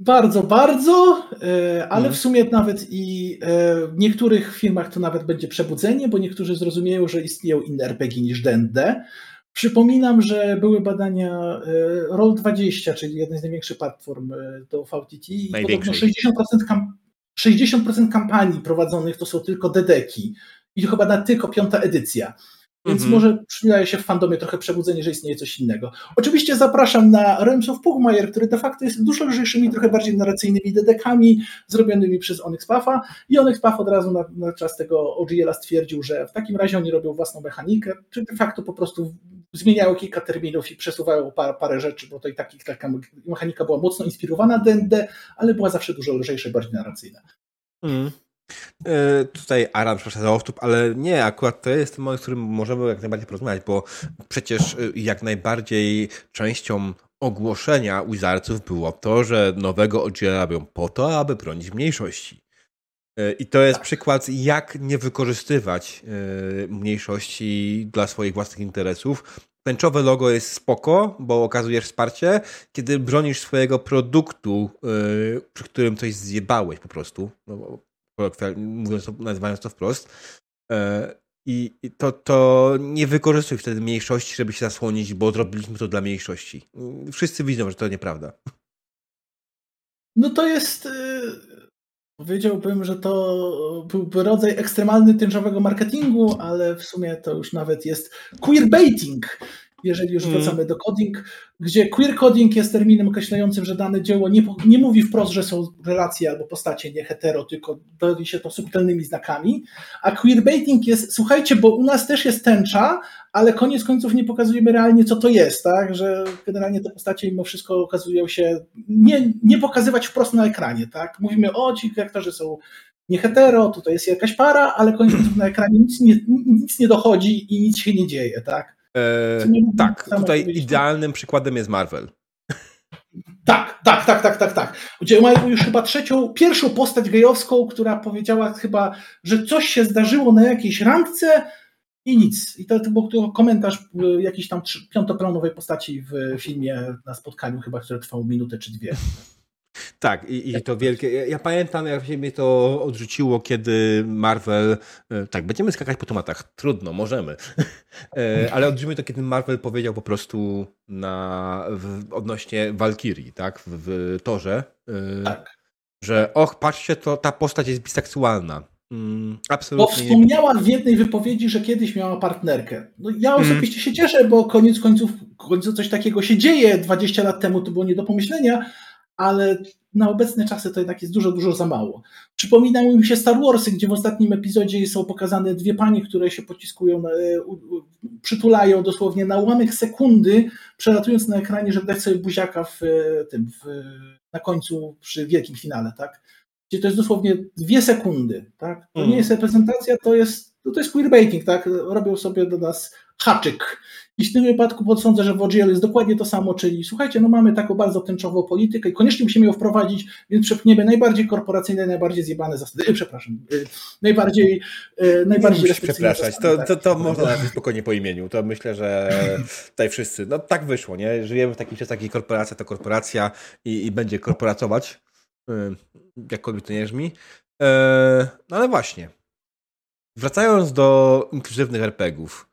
Bardzo, bardzo, e, ale mhm. w sumie nawet i e, w niektórych filmach to nawet będzie przebudzenie, bo niektórzy zrozumieją, że istnieją inne RPG niż D&D. Przypominam, że były badania e, Roll20, czyli jednej z największych platform do VTT i podobno 60%, kam 60% kampanii prowadzonych to są tylko dedeki i chyba na tylko piąta edycja. Więc mm -hmm. może przydaje się w fandomie trochę przebudzenie, że istnieje coś innego. Oczywiście zapraszam na Realms of Pugmire, który de facto jest dużo lżejszymi, trochę bardziej narracyjnymi dedekami zrobionymi przez Onyx Puffa i Onyx Puff od razu na, na czas tego OGL-a stwierdził, że w takim razie oni robią własną mechanikę, czy de facto po prostu zmieniają kilka terminów i przesuwają parę, parę rzeczy, bo to i tak, taka mechanika była mocno inspirowana D&D, ale była zawsze dużo lżejsza i bardziej narracyjna. Mm. E, tutaj Aram przepraszam za off ale nie, akurat to jest moment, z którym możemy jak najbardziej porozmawiać, bo przecież e, jak najbardziej częścią ogłoszenia Wizardsów było to, że nowego oddziela robią po to, aby bronić mniejszości. E, I to jest przykład, jak nie wykorzystywać mniejszości dla swoich własnych interesów. Tęczowe logo jest spoko, bo okazujesz wsparcie, kiedy bronisz swojego produktu, przy którym coś zjebałeś po prostu. No, mówiąc to, nazywając to wprost. E, I to, to nie wykorzystuj wtedy mniejszości, żeby się zasłonić, bo zrobiliśmy to dla mniejszości. Wszyscy widzą, że to nieprawda. No to jest. Powiedziałbym, że to byłby rodzaj ekstremalny tężowego marketingu, ale w sumie to już nawet jest queerbaiting jeżeli już mm. wracamy do coding, gdzie queer coding jest terminem określającym, że dane dzieło nie, nie mówi wprost, że są relacje albo postacie nie hetero, tylko dodali się to subtelnymi znakami, a queerbaiting jest, słuchajcie, bo u nas też jest tęcza, ale koniec końców nie pokazujemy realnie, co to jest, tak, że generalnie te postacie mimo wszystko okazują się nie, nie pokazywać wprost na ekranie, tak, mówimy, o, ci aktorzy są nie hetero, tutaj jest jakaś para, ale koniec końców na ekranie nic nie, nic nie dochodzi i nic się nie dzieje, tak. E, tak, tutaj idealnym przykładem jest Marvel. Tak, tak, tak, tak, tak, tak. Gdzie mają już chyba trzecią, pierwszą postać gejowską, która powiedziała chyba, że coś się zdarzyło na jakiejś randce i nic. I to, to był komentarz e, jakiejś tam piątoplanowej postaci w filmie na spotkaniu chyba, które trwało minutę czy dwie. Tak, i, i to wielkie. Ja, ja, pamiętam, jak się mnie to odrzuciło, kiedy Marvel. E, tak, będziemy skakać po tematach. Trudno, możemy. E, ale odrzuciło to, kiedy Marvel powiedział po prostu na, w, odnośnie Valkyrie, tak, w, w torze. E, tak. Że och, patrzcie, to ta postać jest biseksualna. Mm, absolutnie. Bo wspomniała w jednej wypowiedzi, że kiedyś miała partnerkę. No, ja mm. osobiście mm. się cieszę, bo koniec końców, końcu coś takiego się dzieje. 20 lat temu to było nie do pomyślenia, ale na obecne czasy to jednak jest dużo, dużo za mało. Przypominały mi się Star Warsy, gdzie w ostatnim epizodzie są pokazane dwie panie, które się pociskują, e, przytulają dosłownie na ułamek sekundy, przelatując na ekranie, żeby dać sobie buziaka w e, tym, w, na końcu przy wielkim finale, tak? Gdzie to jest dosłownie dwie sekundy, tak? To nie jest reprezentacja, to jest, to jest queerbaiting, tak? Robią sobie do nas haczyk I w tym wypadku sądzę, że w OGL jest dokładnie to samo, czyli słuchajcie, no mamy taką bardzo tęczową politykę i koniecznie musimy ją wprowadzić, więc przepchniemy najbardziej korporacyjne, najbardziej zjebane zasady, e, przepraszam, e, najbardziej e, najbardziej przepraszać, to, to, to tak. można nazwać spokojnie po imieniu, to myślę, że tutaj wszyscy, no tak wyszło, nie? Żyjemy w takich czasach, jak korporacja to korporacja i, i będzie korporacować, jakkolwiek to nie brzmi. No ale właśnie, wracając do inkluzywnych RPGów,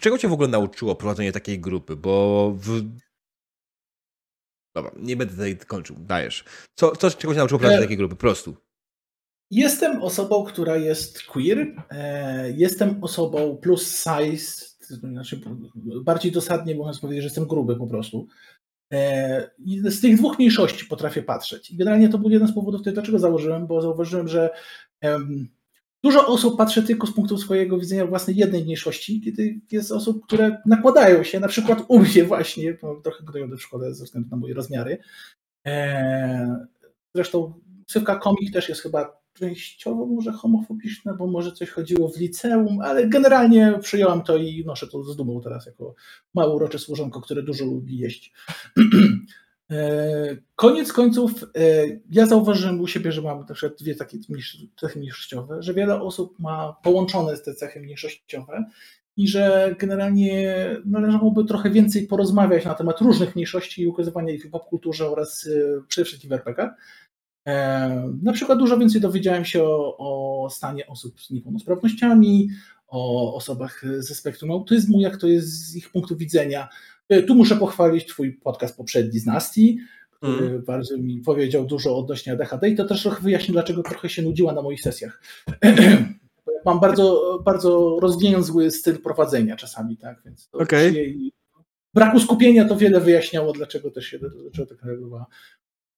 czego cię w ogóle nauczyło prowadzenie takiej grupy? Bo w... Dobra, nie będę tutaj kończył, dajesz. Co, co czego cię nauczyło prowadzenie e... takiej grupy? prostu. Jestem osobą, która jest queer. E... Jestem osobą plus size, znaczy bardziej dosadnie mówiąc powiedzieć, że jestem gruby po prostu. E, z tych dwóch mniejszości potrafię patrzeć. I generalnie to był jeden z powodów, dlaczego założyłem, bo zauważyłem, że Dużo osób patrzy tylko z punktu swojego widzenia własnej jednej mniejszości, kiedy jest osób, które nakładają się, na przykład u mnie właśnie, bo trochę gotują w szkole ze względu na moje rozmiary. Eee, zresztą ksywka komik też jest chyba częściowo może homofobiczna, bo może coś chodziło w liceum, ale generalnie przyjąłem to i noszę to z dumą teraz jako małe urocze służonko, które dużo lubi jeść. (clears throat) E, koniec końców, e, ja zauważyłem u siebie, że mam na przykład dwie takie cechy mniejszościowe, że wiele osób ma połączone te cechy mniejszościowe i że generalnie należałoby trochę więcej porozmawiać na temat różnych mniejszości i ukazywania ich w popkulturze oraz e, przede wszystkim w RPG. Na przykład dużo więcej dowiedziałem się o, o stanie osób z niepełnosprawnościami, o osobach ze spektrum autyzmu, jak to jest z ich punktu widzenia, tu muszę pochwalić Twój podcast poprzedni z Nasti, który mm. bardzo mi powiedział dużo odnośnie ADHD i to też trochę wyjaśni, dlaczego trochę się nudziła na moich sesjach. (clears throat) Mam bardzo, bardzo rozwięzły styl prowadzenia czasami, tak? Więc okay. jej braku skupienia to wiele wyjaśniało, dlaczego też się dlaczego tak reagowała.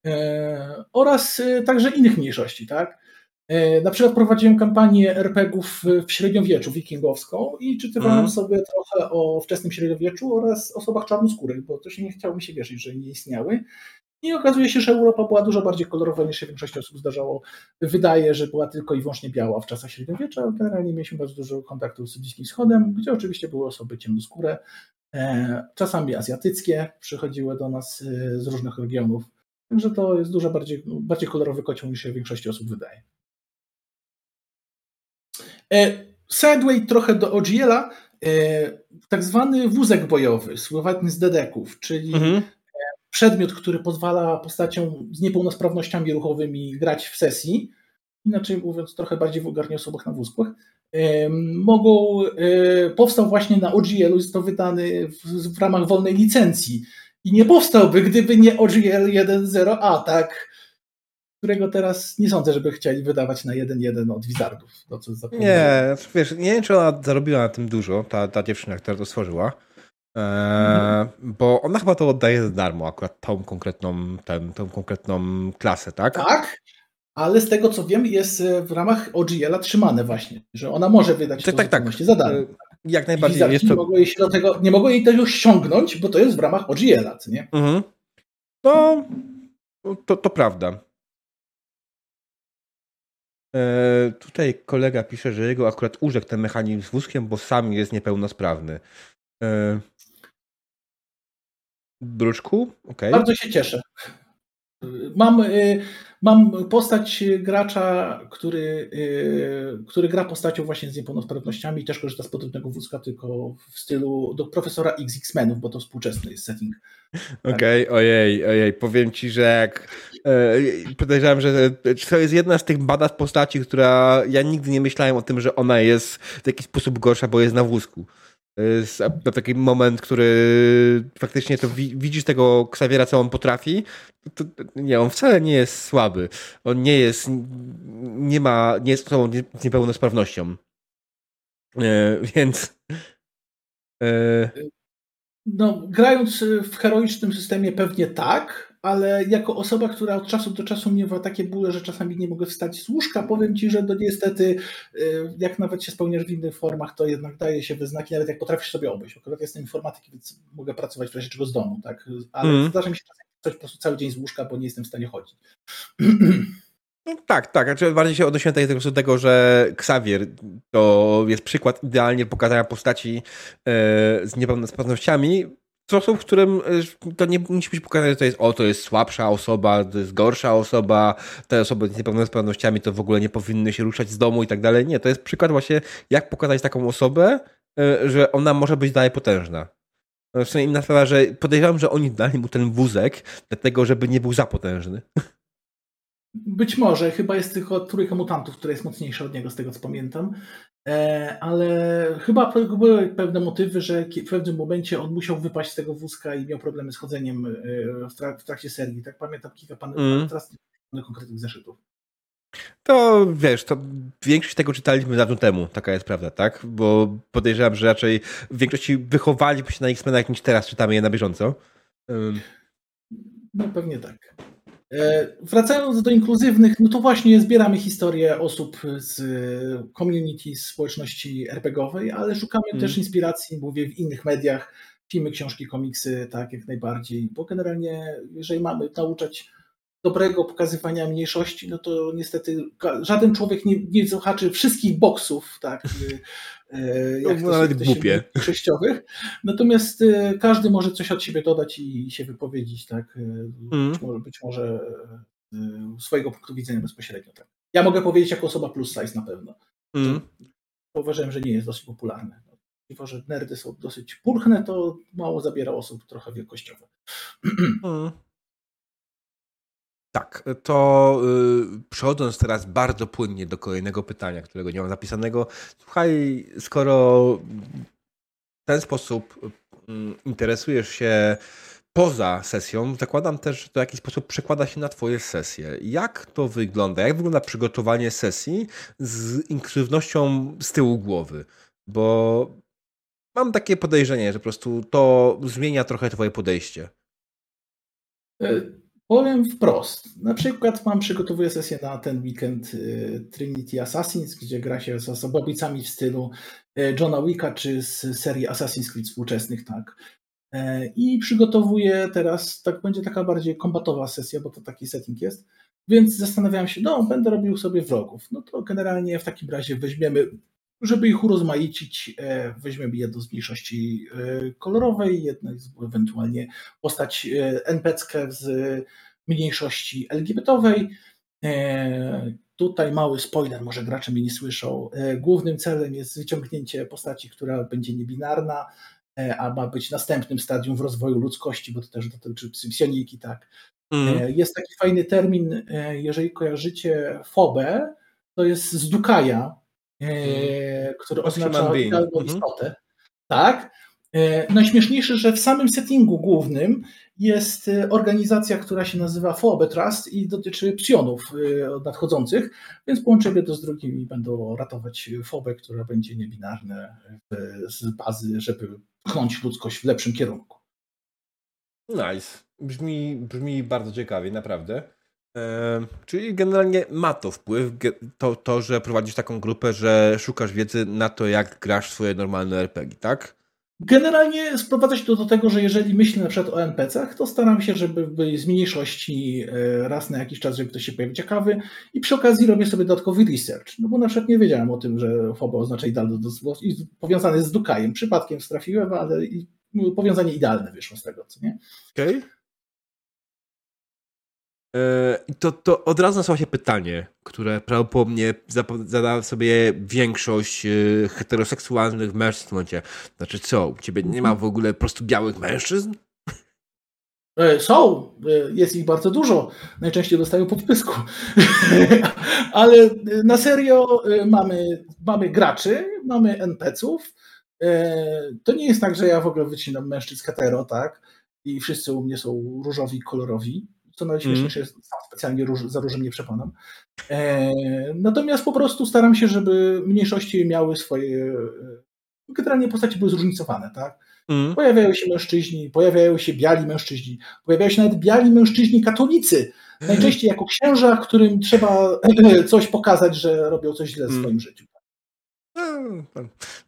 E, oraz e, także innych mniejszości, tak? E, na przykład prowadziłem kampanię RPGów w średniowieczu wikingowską i czytywałem mm. sobie trochę o wczesnym średniowieczu oraz osobach czarnoskórych, bo się nie chciało mi się wierzyć, że nie istniały. I okazuje się, że Europa była dużo bardziej kolorowa niż się większość osób zdarzało. Wydaje, że była tylko i wyłącznie biała w czasach średniowiecza. Generalnie mieliśmy bardzo dużo kontaktów z Bliskim Wschodem, gdzie oczywiście były osoby ciemnoskóre, e, czasami azjatyckie, przychodziły do nas e, z różnych regionów. Także to jest dużo bardziej, bardziej kolorowy kocioł niż się większości osób wydaje. E, Sideway trochę do OGL-a, e, tak zwany wózek bojowy, słowatny z dedeków, czyli mhm. E, przedmiot, który pozwala postaciom z niepełnosprawnościami ruchowymi grać w sesji, inaczej mówiąc trochę bardziej wulgarnie osobach na wózkach, mogą, powstał właśnie na OGL-u, jest to wydany w, w ramach wolnej licencji i nie powstałby, gdyby nie OGL 1.0a, tak? Którego teraz nie sądzę, żeby chcieli wydawać na 1-1 od Wizardów. To, co nie, wiesz, nie wiem, czy ona zarobiła na tym dużo, ta, ta dziewczyna, która to stworzyła. Eee, bo ona chyba to oddaje za darmo, akurat tą konkretną, ten, tą konkretną klasę, tak? Tak, ale z tego co wiem, jest w ramach OGL-a trzymane właśnie, że ona może wydać tak, to tak, tak. za darmo. Eee, jak najbardziej. Jest to... nie, mogło jej do tego, nie mogło jej tego ściągnąć, bo to jest w ramach OGL-a, nie? Mhm. No, to, to prawda. E, tutaj kolega pisze, że jego akurat urzekł ten mechanizm z wózkiem, bo sam jest niepełnosprawny. E, Bruczku? Okay. Bardzo się cieszę. Mam, y, mam postać gracza, który, y, który gra postacią właśnie z niepełnosprawnościami też korzysta z podobnego wózka, tylko w stylu do profesora XX-Menów, bo to współczesny jest setting. Okej, okay, ojej, ojej, powiem ci, że jak e, podejrzewam, że to jest jedna z tych badań postaci, która ja nigdy nie myślałem o tym, że ona jest w jakiś sposób gorsza, bo jest na wózku. Jest taki moment, który faktycznie to widzisz tego Xaviera, co on potrafi. To, nie, on wcale nie jest słaby. On nie jest, nie ma, nie jest osobą z niepełnosprawnością. E, więc. E... No, grając w heroicznym systemie pewnie tak, ale jako osoba, która od czasu do czasu miewa takie bóle, że czasami nie mogę wstać z łóżka, powiem Ci, że to niestety, y, jak nawet się spełniasz w innych formach, to jednak daje się wyznaki, nawet jak potrafisz sobie obejść. Akurat jestem informatykiem, więc mogę pracować w razie czego z domu, tak? Ale mm. zdarza mi się czasami coś po prostu cały dzień z łóżka, bo nie jestem w stanie chodzić. No, tak, tak. Znaczy bardziej się odnosiłem do tego, że Xavier to jest przykład idealnie pokazania postaci e, z niepełnosprawnościami sposób, w którym e, to nie musi być pokazane, że to jest o, to jest słabsza osoba, to jest gorsza osoba, te osoby z niepełnosprawnościami to w ogóle nie powinny się ruszać z domu i tak dalej. Nie, to jest przykład właśnie, jak pokazać taką osobę, e, że ona może być dalej potężna. W sumie inna sprawa, że podejrzewam, że oni dali mu ten wózek, dlatego żeby nie był za potężny. (laughs) Być może, chyba jest tylko trójka mutantów, która jest mocniejsza od niego, z tego co pamiętam. E, ale chyba były pewne motywy, że w pewnym momencie on musiał wypaść z tego wózka i miał problemy z chodzeniem e, w trakcie serii. Tak pamiętam kilka pan, mm. teraz nie konkretnych zeszytów. To wiesz, to większość tego czytaliśmy dawno temu, taka jest prawda, tak? Bo podejrzewam, że raczej w większości wychowaliśmy się na X-Menach niż teraz czytamy je na bieżąco. No pewnie tak. E, wracając do inkluzywnych, no to właśnie zbieramy historię osób z community, z społeczności RPGowej, ale szukamy mm. też inspiracji, mówię, w innych mediach, filmy, książki, komiksy, tak jak najbardziej, bo generalnie jeżeli mamy nauczać dobrego pokazywania mniejszości, no to niestety żaden człowiek nie, nie wszystkich boksów, tak, e, (laughs) jak no, nawet głupie. przejściowych. Natomiast e, każdy może coś od siebie dodać i się wypowiedzieć, tak, mm. być może, być może swojego punktu widzenia bezpośrednio. Tak. Ja mogę powiedzieć jako osoba plus size na pewno. Mm. Uważałem, że nie jest dosyć popularne. Mimo, że nerdy są dosyć pulchne, to mało zabiera osób trochę wielkościowe. (clears throat) Mm. Tak, to yy, przechodząc teraz bardzo płynnie do kolejnego pytania, którego nie mam zapisanego. Słuchaj, skoro w ten sposób yy, interesujesz się poza sesją, zakładam też, że to w jakiś sposób przekłada się na Twoje sesje. Jak to wygląda? Jak wygląda przygotowanie sesji z inkluzywnością z tyłu głowy? Bo mam takie podejrzenie, że po prostu to zmienia trochę Twoje podejście. Y, Powiem wprost. Na przykład mam przygotowuję sesję na ten weekend y, Trinity Assassins, gdzie gra się z osobowicami w stylu y, Johna Wicka czy z serii Assassin's Creed współczesnych, tak. E, I przygotowuję teraz, tak będzie taka bardziej kombatowa sesja, bo to taki setting jest. Więc zastanawiałem się, no, będę robił sobie wrogów. No to generalnie w takim razie weźmiemy żeby ich urozmaicić, e, weźmiemy jedną z mniejszości e, kolorowej, jedną ewentualnie postać e, NPC z mniejszości LGBT-owej. Tutaj mały spoiler, może gracze mnie nie słyszą. Głównym celem jest wyciągnięcie postaci, która będzie niebinarna, a ma być następnym stadium w rozwoju ludzkości, bo to też dotyczy psypsioniki, tak. Mm. Jest taki fajny termin, jeżeli kojarzycie fobę, to jest z Dukaja, e, który oznacza idealną mhm. istotę. Tak. E, najśmieszniejsze, że w samym settingu głównym jest e, organizacja, która się nazywa FOBE Trust i dotyczy psionów e, nadchodzących, więc połączę je to z drugim i będą ratować FOBę, która będzie niebinarna z bazy, żeby pchnąć ludzkość w lepszym kierunku. Nice. Brzmi, brzmi bardzo ciekawie, naprawdę. Czyli generalnie ma to wpływ, to, to, że prowadzisz taką grupę, że szukasz wiedzy na to, jak grasz swoje normalne RPG, tak? Generalnie sprowadza się to do tego, że jeżeli myślę na przykład o NPC-ach, to staram się, żeby z mniejszości e, raz na jakiś czas, żeby ktoś się pojawił ciekawy i przy okazji robię sobie dodatkowy research. No bo na przykład nie wiedziałem o tym, że FOBA oznacza idealny i powiązany z Dukajem. Przypadkiem strafiłem, ale powiązanie idealne wyszło z tego, co nie? Okej. Okay. E, to, to od razu nasuwa się pytanie, które prawdopodobnie zada sobie większość e, heteroseksualnych mężczyzn w momencie. Znaczy co, u ciebie nie ma w ogóle po prostu białych mężczyzn? E, są, jest ich bardzo dużo. Najczęściej dostają podpysku. (laughs) Ale na serio mamy, mamy graczy, mamy NPC-ów. To nie jest tak, że ja w ogóle wycinam mężczyzn hetero, tak? I wszyscy u mnie są różowi, kolorowi co najśmieszniejsze mm. jest, sam specjalnie róż, za różem nie przekonam. E, natomiast po prostu staram się, żeby mniejszości miały swoje, e, generalnie postacie były zróżnicowane, tak? Mm. Pojawiają się mężczyźni, pojawiają się biali mężczyźni, pojawiają się nawet biali mężczyźni katolicy, najczęściej jako księża, którym trzeba (clears throat) coś pokazać, że robią coś źle w mm. swoim życiu.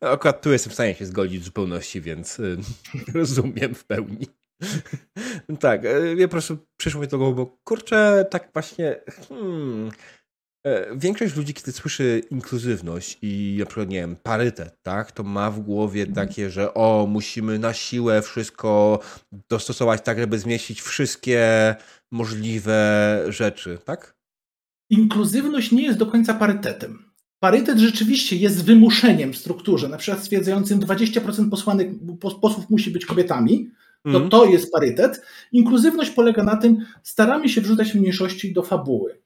No, akurat tu jestem w stanie się zgodzić w zupełności, więc y, (laughs) rozumiem w pełni. (laughs) tak, ja e, po prostu przyszło mi do głowy, bo kurczę, tak właśnie, hmm, E, większość ludzi, kiedy słyszy inkluzywność i na przykład, nie wiem, parytet, tak, to ma w głowie mhm. takie, że o, musimy na siłę wszystko dostosować tak, żeby zmieścić wszystkie możliwe rzeczy, tak? Inkluzywność nie jest do końca parytetem. Parytet rzeczywiście jest wymuszeniem w strukturze, na przykład stwierdzającym 20% posłanek, posłów musi być kobietami, to mm. to jest parytet. Inkluzywność polega na tym, staramy się wrzucać mniejszości do fabuły.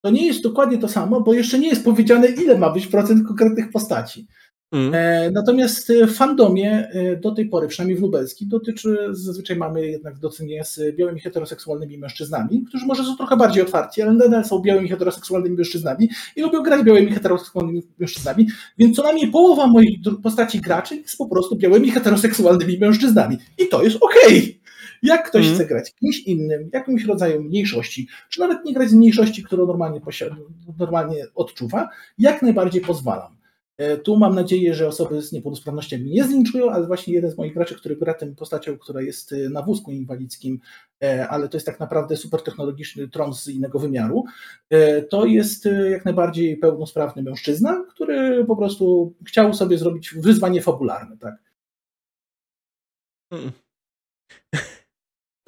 To nie jest dokładnie to samo, bo jeszcze nie jest powiedziane, ile ma być procent konkretnych postaci. Mm. E, natomiast w fandomie e, do tej pory, przynajmniej w lubelskim, dotyczy, zazwyczaj mamy jednak do czynienia z białymi heteroseksualnymi mężczyznami, którzy może są trochę bardziej otwarci, ale nadal są białymi heteroseksualnymi mężczyznami i lubią grać białymi heteroseksualnymi mężczyznami, więc co najmniej połowa moich postaci graczy jest po prostu białymi heteroseksualnymi mężczyznami. I to jest okej. Okay. Jak ktoś mm. chce grać kimś innym, jakimś rodzajem mniejszości, czy nawet nie grać z mniejszości, którą normalnie, posiada, normalnie odczuwa, jak najbardziej pozwalam. E, tu mam nadzieję, że osoby z niepełnosprawnościami nie zlinczują, ale właśnie jeden z moich graczy, który gra tym postacią, która jest e, na wózku inwalidzkim, e, ale to jest tak naprawdę super technologiczny tron z innego wymiaru, to jest jak najbardziej pełnosprawny mężczyzna, który po prostu chciał sobie zrobić wyzwanie fabularne. Tak? Hmm.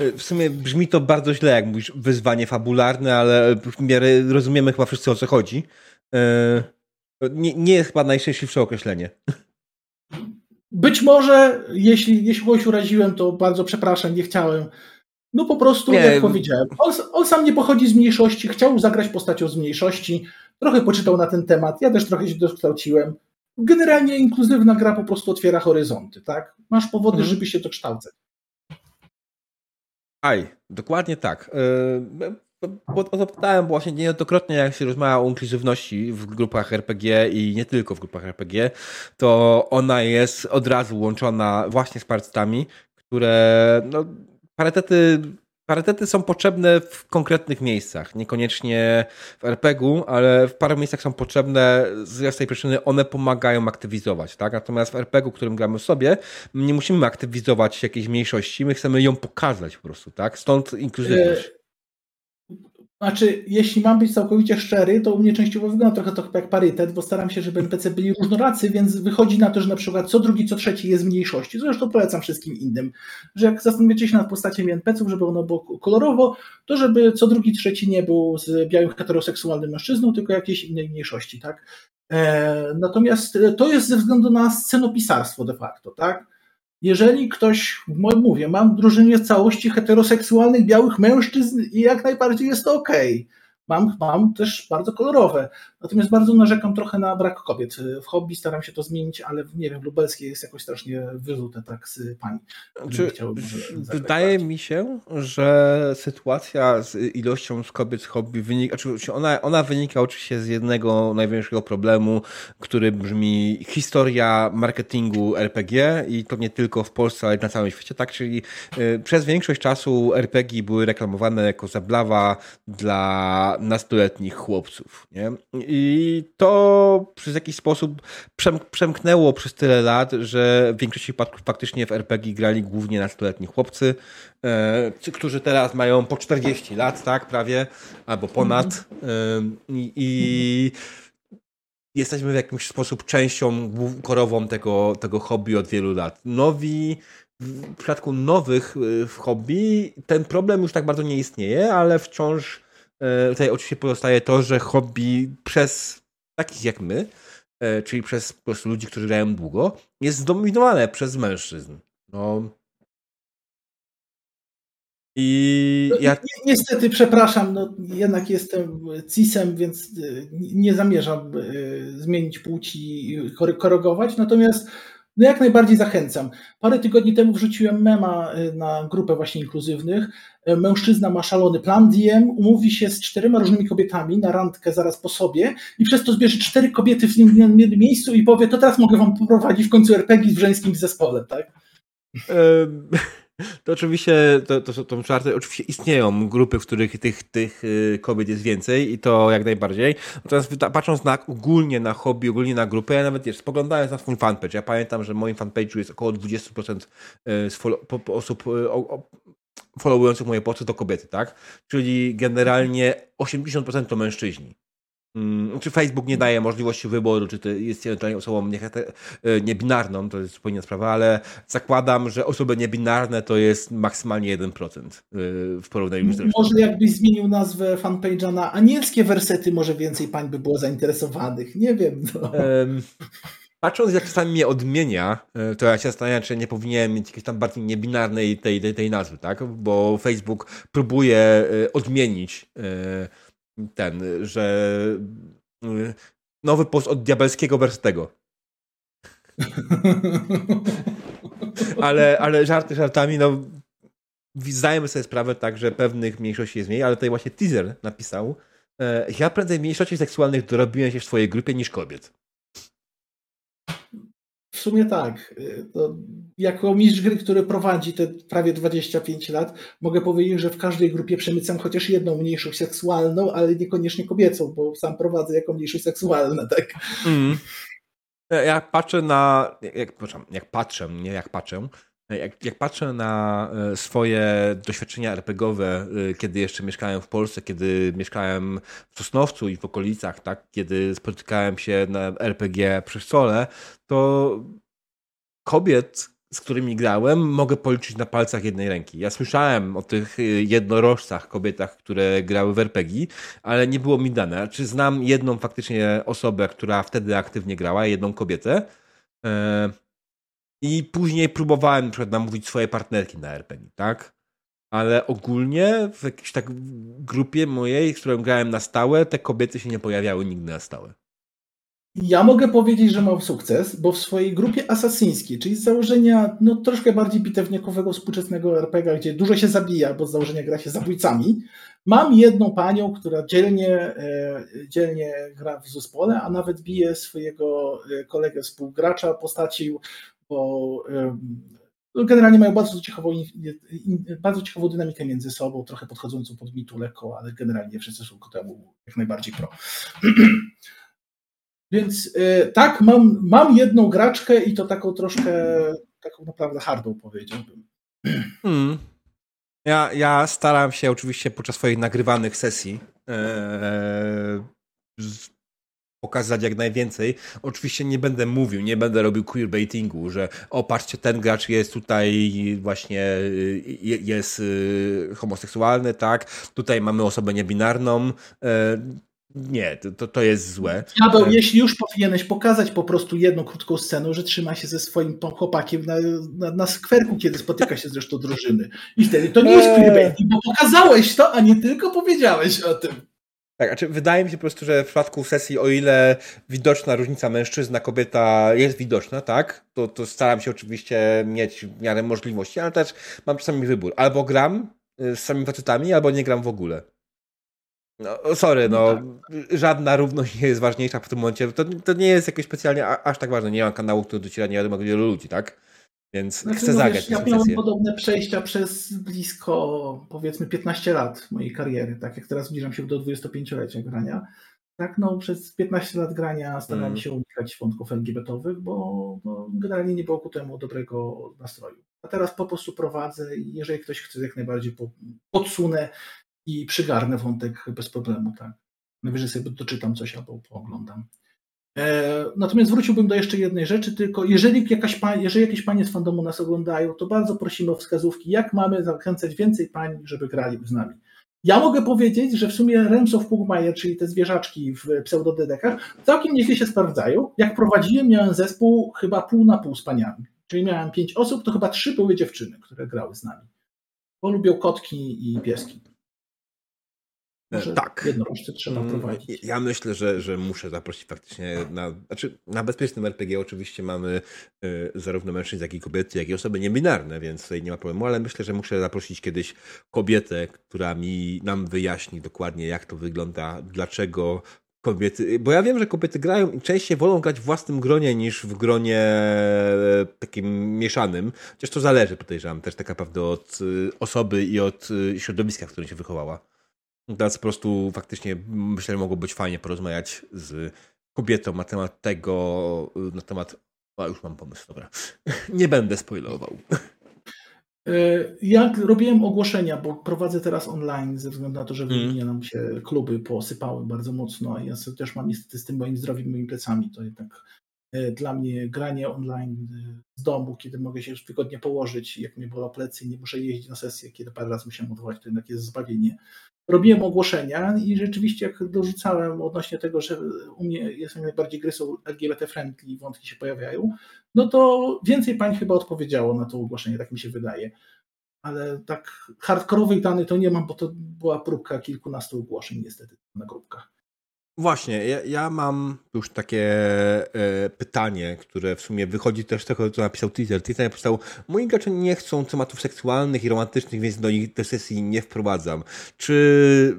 W sumie brzmi to bardzo źle, jak mówisz wyzwanie fabularne, ale w miarę rozumiemy chyba wszyscy o co chodzi. Nie, nie jest chyba najszczęśliwsze określenie. Być może, jeśli, jeśli kogoś uraziłem, to bardzo przepraszam, nie chciałem. No po prostu, nie. jak powiedziałem, on, on, sam nie pochodzi z mniejszości, chciał zagrać postacią z mniejszości, trochę poczytał na ten temat, ja też trochę się dokształciłem. Generalnie inkluzywna gra po prostu otwiera horyzonty, tak? Masz powody, mhm. żeby się dokształcać. Aj, dokładnie tak. Yy, o to pytałem właśnie niejednokrotnie, jak się rozmawia o inkluzywności w grupach RPG i nie tylko w grupach RPG, to ona jest od razu łączona właśnie z parytetami, które no, parytety Parytety są potrzebne w konkretnych miejscach, niekoniecznie w RPG-u, ale w paru miejscach są potrzebne z jasnej przyczyny, one pomagają aktywizować, tak? Natomiast w RPG-u, którym gramy sobie, nie musimy aktywizować jakiejś mniejszości, my chcemy ją pokazać po prostu, tak? Stąd inkluzywność. Znaczy, jeśli mam być całkowicie szczery, to u mnie częściowo wygląda trochę to jak parytet, bo staram się, żeby NPC byli różnoracy, więc wychodzi na to, że na przykład co drugi, co trzeci jest mniejszości. Zresztą polecam wszystkim innym, że jak zastanawiacie się nad postaciami NPC-ów, żeby ono było kolorowo, to żeby co drugi, trzeci nie był z białym heteroseksualnym mężczyzną, tylko jakiejś innej mniejszości, tak? E, natomiast to jest ze względu na scenopisarstwo de facto, tak? Jeżeli ktoś, mówię, mam w drużynie całości heteroseksualnych białych mężczyzn i jak najbardziej jest to okej. Okay mam, mam też bardzo kolorowe. Natomiast bardzo narzekam trochę na brak kobiet. W hobby staram się to zmienić, ale nie wiem, lubelskie jest jakoś strasznie wyrzute tak z pani. Czy, wydaje mi się, że sytuacja z ilością z kobiet z hobby wynika, znaczy ona, ona wynika oczywiście z jednego największego problemu, który brzmi historia marketingu RPG i to nie tylko w Polsce, ale na całym świecie, tak? Czyli y, przez większość czasu RPG były reklamowane jako zablawa dla nastoletnich chłopców. Nie? I to przez jakiś sposób przemknęło przez tyle lat, że w większości przypadków faktycznie w RPG grali głównie nastoletni chłopcy, e, którzy teraz mają po 40 lat, tak, prawie, albo ponad. E, I jesteśmy w jakiś sposób częścią korową tego, tego hobby od wielu lat. Nowi w przypadku nowych e, w hobby ten problem już tak bardzo nie istnieje, ale wciąż tutaj oczywiście pozostaje to, że hobby przez takich jak my, e, czyli przez po prostu ludzi, którzy grają długo, jest zdominowane przez mężczyzn. No. I no, ja... Niestety, przepraszam, no, jednak jestem cisem, więc e, nie zamierzam zmienić płci i korygować. Natomiast no jak najbardziej zachęcam. Parę tygodni temu wrzuciłem mema y, na grupę właśnie inkluzywnych. Y, mężczyzna ma szalony plan DM, umówi się z czterema różnymi kobietami na randkę zaraz po sobie i przez to zbierze cztery kobiety w jednym miejscu i powie, to teraz mogę wam poprowadzić w końcu RPG w żeńskim zespole, tak? (laughs) (laughs) To oczywiście to, to, to żarty. Oczywiście istnieją grupy, w których tych, tych y, kobiet jest więcej i to jak najbardziej. Natomiast patrząc na, ogólnie na hobby, ogólnie na grupę, ja nawet wiesz, spoglądając na swój fanpage, ja pamiętam, że w moim fanpage'u jest około 20% y, follow, po, po osób y, o, followujących moje posty to kobiety, tak? Czyli generalnie 80% to mężczyźni. Mm, czy Facebook nie daje możliwości wyboru, czy to jest osobą e, niebinarną, to jest zupełnie sprawa, ale zakładam, że osoby niebinarne to jest maksymalnie 1% e, w porównaniu z resztą. Może jakbyś zmienił nazwę fanpage'a na anielskie wersety, może więcej pań by było zainteresowanych. Nie wiem. No. Um, patrząc jak czasami mnie odmienia, e, to ja się zastanawiam, czy nie powinienem mieć jakiejś tam bardziej niebinarnej tej, tej, tej nazwy, tak? Bo Facebook próbuje odmienić ten, że y, nowy post od diabelskiego werstego. (laughs) ale, ale żarty żartami, no zdajemy sobie sprawę tak, że pewnych mniejszości jest mniej, ale tutaj właśnie teaser napisał, e, ja prędzej mniejszości seksualnych dorobiłem się w swojej grupie niż kobiet. W sumie tak. To jako mistrz gry, który prowadzi te prawie 25 lat, mogę powiedzieć, że w każdej grupie przemycam chociaż jedną mniejszość seksualną, ale niekoniecznie kobiecą, bo sam prowadzę jako mniejszość seksualna, tak? Mm. Jak patrzę na. Jak, jak patrzę, nie jak patrzę. Jak, jak, patrzę na e, swoje doświadczenia RPGowe, e, kiedy jeszcze mieszkałem w Polsce, kiedy mieszkałem w Sosnowcu i w okolicach, tak, kiedy spotykałem się na RPG przy stole, to kobiet, z którymi grałem, mogę policzyć na palcach jednej ręki. Ja słyszałem o tych e, jednorożcach, kobietach, które grały w RPG, ale nie było mi dane. Czy znam jedną faktycznie osobę, która wtedy aktywnie grała, jedną kobietę. I później próbowałem na przykład namówić swoje partnerki na RPG, tak? Ale ogólnie w jakiejś tak grupie mojej, z którą grałem na stałe, te kobiety się nie pojawiały nigdy na stałe. Ja mogę powiedzieć, że mam sukces, bo w swojej grupie asasyńskiej, czyli z założenia no, troszkę bardziej bitewniakowego współczesnego RPG, gdzie dużo się zabija, bo z założenia gra się zabójcami, mam jedną panią, która dzielnie, e, dzielnie gra w zespole, a nawet bije swojego e, kolegę współgracza postaci bo no, generalnie mają bardzo ciekawą, bardzo ciekawą dynamikę między sobą, trochę podchodzącą pod mitu lekko, ale generalnie wszyscy są ku temu jak najbardziej pro. (clears throat) Więc e, tak, mam, mam jedną graczkę i to taką troszkę, taką naprawdę hardą powiedziałbym. (clears throat) Hmm. Ja, ja staram się oczywiście podczas swoich nagrywanych sesji e, pokazać jak najwięcej. Oczywiście nie będę mówił, nie będę robił queerbaitingu, że o patrzcie, ten gracz jest tutaj właśnie y, jest y, homoseksualny, tak, tutaj mamy osobę niebinarną. E, nie, to, to jest złe. E, jeśli już powinieneś pokazać po prostu jedną krótką scenę, że trzyma się ze swoim chłopakiem na, na, na skwerku, kiedy spotyka się zresztą drużyny. I wtedy to nie jest e. queerbaiting, bo pokazałeś to, a nie tylko powiedziałeś o tym. Tak, znaczy wydaje mi się po prostu, że w przypadku sesji, o ile widoczna różnica mężczyzna, kobieta jest widoczna, tak, to, to staram się oczywiście mieć w miarę możliwości, ale też mam czasami wybór. Albo gram y, z samymi facetami, albo nie gram w ogóle. No, sorry, no, no tak. żadna równość nie jest ważniejsza w tym momencie. To, to nie jest jakoś specjalnie aż tak ważne. Nie mam kanału, który dociera nie wiadomo wielu ludzi, tak? Więc znaczy, chcę no zagrać Ja miałem podobne przejścia przez blisko, powiedzmy, 15 lat mojej kariery, tak jak teraz zbliżam się do 25-lecia grania. Tak, no przez 15 lat grania starałem mm. się unikać wątków LGBT-owych, bo, bo, generalnie nie było ku temu dobrego nastroju. A teraz po prostu prowadzę i jeżeli ktoś chce, jak najbardziej podsunę i przygarnę wątek bez problemu, tak. Najwyżej sobie doczytam coś albo pooglądam. E, natomiast wróciłbym do jeszcze jednej rzeczy, tylko jeżeli, jakaś jeżeli jakieś panie z fandomu nas oglądają, to bardzo prosimy o wskazówki, jak mamy zachęcać więcej pań, żeby grali z nami. Ja mogę powiedzieć, że w sumie Realms of Pugmire, czyli te zwierzaczki w pseudodedekach, całkiem nieźle się sprawdzają. Jak prowadziłem, miałem zespół chyba pół na pół z paniami. Czyli miałem pięć osób, to chyba trzy były dziewczyny, które grały z nami. Bo lubią kotki i pieski. Może tak. Jednorożce trzeba mm, prowadzić. Ja myślę, że, że muszę zaprosić faktycznie na. Znaczy, na bezpiecznym RPG oczywiście mamy y, zarówno mężczyzn, jak i kobiety, jak i osoby niebinarne, więc tutaj nie ma problemu, ale myślę, że muszę zaprosić kiedyś kobietę, która mi nam wyjaśni dokładnie, jak to wygląda, dlaczego kobiety. Bo ja wiem, że kobiety grają i częściej wolą grać w własnym gronie niż w gronie e, takim mieszanym. Chociaż to zależy, podejrzewam, też tak naprawdę od osoby i od środowiska, w którym się wychowała. Teraz po prostu faktycznie myślę, że mogło być fajnie porozmawiać z kobietą na temat tego, na temat. A już mam pomysł, dobra. (laughs) Nie będę spoilował. Ja robiłem ogłoszenia, bo prowadzę teraz online ze względu na to, że mm. nam się kluby posypały bardzo mocno, a ja też mam niestety z tym moim zdrowiem, moimi plecami. To jednak e, dla mnie granie online e, z domu, kiedy mogę się już wygodnie położyć, jak mnie bolą plecy i nie muszę jeździć na sesję, kiedy parę razy musiałem odwołać, to jednak jest zbawienie. Robiłem ogłoszenia i rzeczywiście jak dorzucałem odnośnie tego, że u mnie jest najbardziej gry są LGBT friendly, wątki się pojawiają, no to więcej pań chyba odpowiedziało na to ogłoszenie, tak mi się wydaje. Ale tak hardkorowych danych to nie mam, bo to była próbka kilkunastu ogłoszeń niestety na grupkach. Właśnie, ja, ja, mam już takie e, pytanie, które w sumie wychodzi też z tego, co napisał Twitter. Twitter napisał, moi gracze nie chcą tematów seksualnych i romantycznych, więc do nich te sesji nie wprowadzam. Czy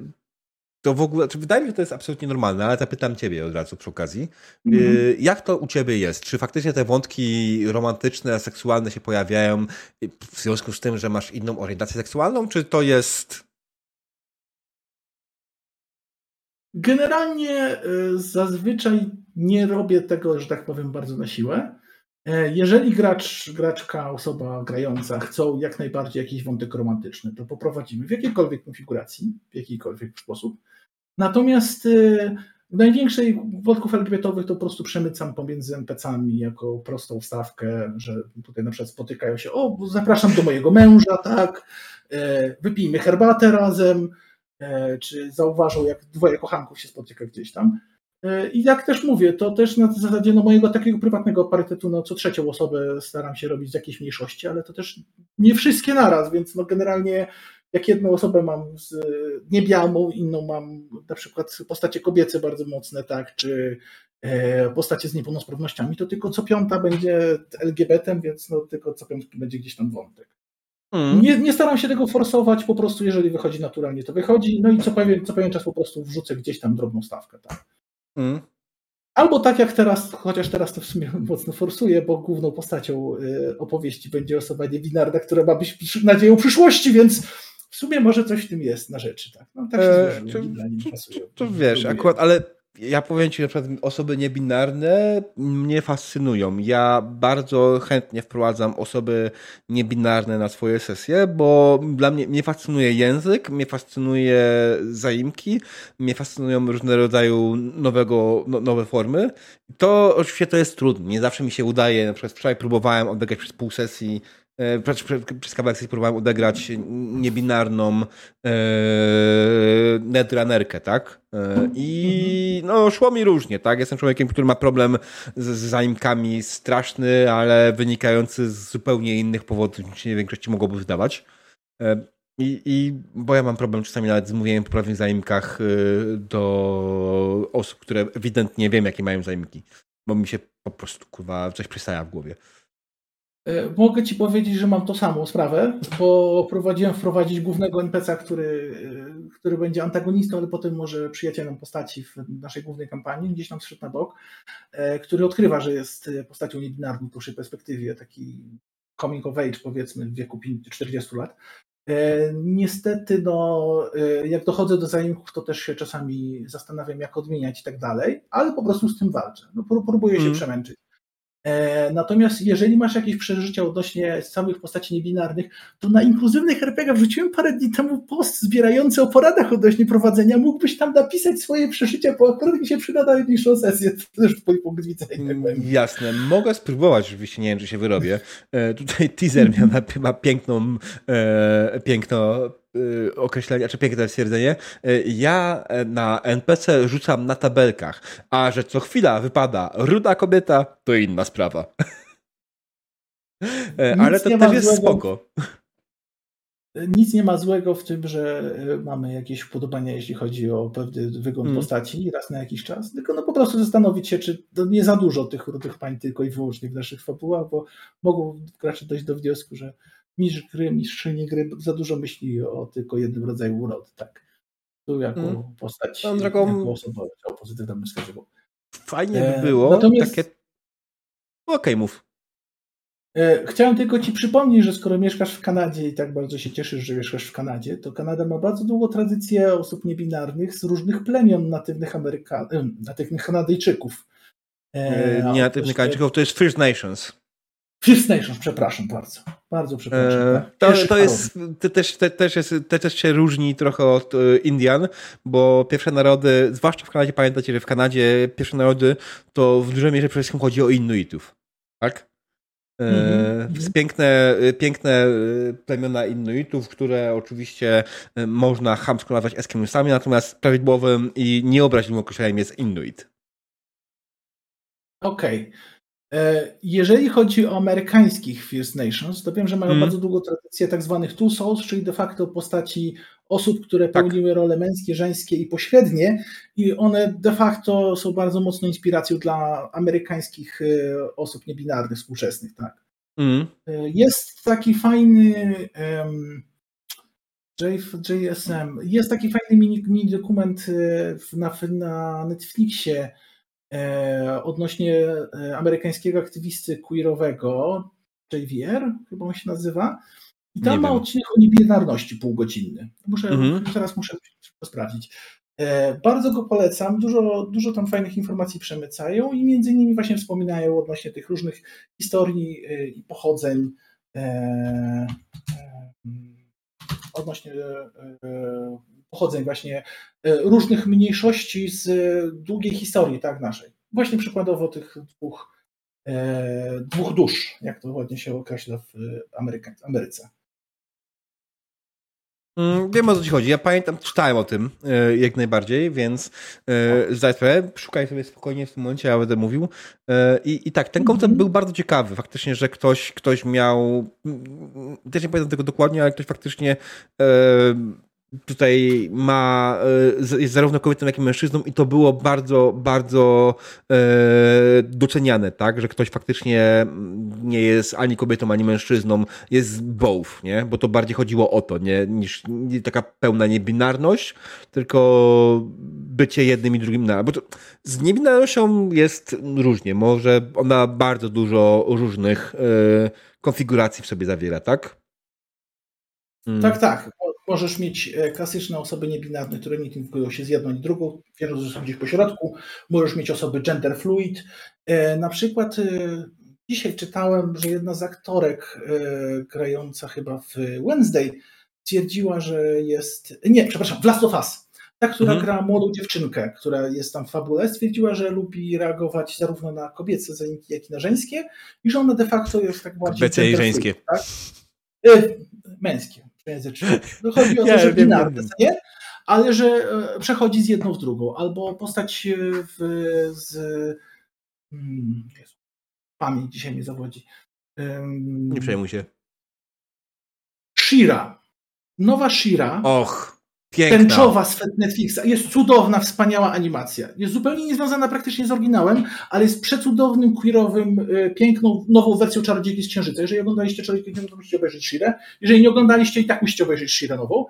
to w ogóle, czy wydaje mi się, że to jest absolutnie normalne, ale zapytam ciebie od razu przy okazji. Mm -hmm. Jak to u ciebie jest? Czy faktycznie te wątki romantyczne, seksualne się pojawiają w związku z tym, że masz inną orientację seksualną, czy to jest Generalnie y, zazwyczaj nie robię tego, że tak powiem, bardzo na siłę. E, jeżeli gracz, graczka, osoba grająca chcą jak najbardziej jakiś wątek romantyczny, to poprowadzimy w jakiejkolwiek konfiguracji, w jakikolwiek sposób. Natomiast y, w największej wątków LGBT-owych to po prostu przemycam pomiędzy NPC-ami jako prostą stawkę, że tutaj na przykład spotykają się, o, zapraszam do mojego męża, tak, e, wypijmy herbatę razem, E, czy zauważył, jak dwoje kochanków się spotyka gdzieś tam. E, I jak też mówię, to też na zasadzie no, mojego takiego prywatnego parytetu, no co trzecią osobę staram się robić z jakiejś mniejszości, ale to też nie wszystkie naraz, więc no generalnie jak jedną osobę mam z niebiałą, inną mam na przykład postacie kobiece bardzo mocne, tak, czy e, postacie z niepełnosprawnościami, to tylko co piąta będzie LGBT, więc no tylko co piątki będzie gdzieś tam wątek. Mm. Nie, nie, staram się tego forsować, po prostu jeżeli wychodzi naturalnie, to wychodzi. No i co pewien, co pewien czas po prostu wrzucę gdzieś tam drobną stawkę. Tak? Mm. Albo tak jak teraz, chociaż teraz to w sumie (laughs) mocno forsuję, bo główną postacią y, opowieści będzie osoba niebinarna, która ma być nadzieją przyszłości, więc w sumie może coś w tym jest na rzeczy. Tak, no, tak się e, to, to, to, to wiesz, akurat, ale ja powiem Ci, na przykład osoby niebinarne mnie fascynują. Ja bardzo chętnie wprowadzam osoby niebinarne na swoje sesje, bo dla mnie, mnie fascynuje język, mnie fascynuje zaimki, mnie fascynują różne rodzaje nowego, no, nowe formy. To oczywiście to jest trudne. Nie zawsze mi się udaje. Na przykład wczoraj próbowałem odegrać przez pół sesji przez, przez kawałek próbowałem odegrać niebinarną e, netrunnerkę, tak? E, I no, szło mi różnie, tak? Jestem człowiekiem, który ma problem z, z zaimkami straszny, ale wynikający z zupełnie innych powodów, niż się większości mogłoby wydawać. E, i, I, bo ja mam problem czasami nawet z mówieniem po prawnych zaimkach e, do osób, które ewidentnie wiem, jakie mają zaimki. Bo mi się po prostu, kurwa, coś przystaja w głowie. E, mogę Ci powiedzieć, że mam to samą sprawę, bo prowadziłem wprowadzić głównego NPC, który, e, który będzie antagonistą, ale potem może przyjacielem postaci w naszej głównej kampanii, gdzieś tam zszedł na bok, e, który odkrywa, że jest postacią niebinarną w dłuższej perspektywie, taki coming of age powiedzmy w wieku 40 lat. Niestety, no, jak dochodzę do zajęć, to też się czasami zastanawiam, jak odmieniać i tak dalej, ale po prostu z tym walczę. No, próbuję się mm. przemęczyć. E, natomiast jeżeli masz jakieś przeżycia odnośnie samych postaci niebinarnych, to na inkluzywnych RPG wrzuciłem parę dni temu post zbierający o poradach odnośnie prowadzenia. Mógłbyś tam napisać swoje przeżycia, bo akurat mi się przyda na najbliższą sesję. To też twój punkt widzenia. Tak Jasne, mogę spróbować, oczywiście nie wiem, czy się wyrobię. E, tutaj teaser ma, ma piękną, e, piękno Y, określenie, czy piękne stwierdzenie. Y, ja na NPC rzucam na tabelkach, a że co chwila wypada ruda kobieta, to inna sprawa. Y, (laughs) ale to też jest złego. spoko. Nic nie ma złego w tym, że mamy jakieś upodobania, jeśli chodzi o pewny wygląd mm. postaci raz na jakiś czas, tylko no po prostu zastanowić się, czy to nie za dużo tych rudych pań tylko i wyłącznie w naszych fabułach, bo mogą gracze dojść do wniosku, że mistrz gry, mistrzyni gry za dużo myśli o tylko jednym rodzaju urody, tak. Tu jako hmm. postać, drogą... jako osoba pozytywna bym wskazywał. Fajnie by e, było Natomiast... takie... Okej, okay, mów. E, chciałem tylko Ci przypomnieć, że skoro mieszkasz w Kanadzie i tak bardzo się cieszysz, że mieszkasz w Kanadzie, to Kanada ma bardzo długą tradycję osób niebinarnych z różnych plemion natywnych Ameryka... natywnych Kanadyjczyków. E, nie natywnych Kanadyjczyków, to jest First Nations. First Nations, przepraszam bardzo. Bardzo przepraszam. E, to, to, jest, to też, jest, też się różni trochę od e, Indian, bo pierwsze narody, zwłaszcza w Kanadzie, pamiętacie, że w Kanadzie pierwsze narody to w dużej mierze przede wszystkim chodzi o Inuitów. Tak? Mm -hmm. Piękne, piękne plemiona Inuitów, które oczywiście można chamsko nazwać Eskimusami, natomiast prawidłowym i nieobraźliwym określeniem jest Inuit. Okej. Okay. E, jeżeli chodzi o amerykańskich First Nations, to wiem, że mają mm. bardzo długą tradycję tak zwanych two souls, czyli de facto postaci osób, które tak. pełniły role męskie, żeńskie i pośrednie i one de facto są bardzo mocną inspiracją dla amerykańskich e, osób niebinarnych współczesnych. Tak. Mm. Jest taki fajny um, JSM, jest taki fajny mini, mini dokument na, na Netflixie, E, odnośnie e, amerykańskiego aktywisty queerowego, JVR, chyba on się nazywa. I tam ma odcinek o niebinarności półgodzinny. Muszę, mhm. Teraz muszę sprawdzić. E, bardzo go polecam. Dużo, dużo tam fajnych informacji przemycają i między innymi właśnie wspominają odnośnie tych różnych historii i pochodzeń odnośnie pochodzeń właśnie e, różnych mniejszości z długiej historii tak, naszej. Właśnie przykładowo tych dwóch, e, dwóch dusz, jak to ładnie się określa w Ameryce. Ameryce. Mm, wiem o co ci chodzi. Ja pamiętam, czytałem o tym e, jak najbardziej, więc zdaj sprawę, szukaj sobie spokojnie w tym momencie, ja będę mówił. I, i tak, ten koncept mm -hmm. był bardzo ciekawy. Faktycznie, że ktoś, ktoś miał, mm, też nie pamiętam tego dokładnie, ale ktoś faktycznie tutaj ma, e, jest zarówno kobietą, jak i mężczyzną i to było bardzo, bardzo e, doceniane, tak, że ktoś faktycznie nie jest ani kobietą, ani mężczyzną, jest both, nie, bo to bardziej chodziło o to, nie, niż nie taka pełna niebinarność, tylko bycie jednym i drugim na, bo to, z niebinarnością jest różnie, może ona bardzo dużo różnych e, konfiguracji w sobie zawiera, tak? Mm. Tak, tak. Możesz mieć e, klasyczne osoby niebinarne, które nie identyfikują się z jedną i drugą, wierzą, że są gdzieś po środku. Możesz mieć osoby gender fluid. E, na przykład e, dzisiaj czytałem, że jedna z aktorek grająca chyba w Wednesday stwierdziła, że jest. Nie, przepraszam, w Last of Us. Ta, która mhm. gra młodą dziewczynkę, która jest tam w fabule, stwierdziła, że lubi reagować zarówno na kobiece jak i na żeńskie i że ona de facto jest tak bardziej. Kobiece i żeńskie. Tak? Męskie języczne. No chodzi o (laughs) to, że binarne, nie? ale że e, przechodzi z jedną w drugą, albo postać e, w, z hmm, Jezu, pamięć dzisiaj mi zawodzi. Um, nie przejmuj się. Shira. Nowa Shira. Och. Piękna. Tęczowa z Netflixa. Jest cudowna, wspaniała animacja. Jest zupełnie niezwiązana praktycznie z oryginałem, ale jest przecudownym, queerowym, e, piękną, nową wersją Czarodziejki z Księżyca. Jeżeli oglądaliście Czarodziejki to musicie obejrzeć Shirę. Jeżeli nie oglądaliście, i tak musicie obejrzeć Shirę nową.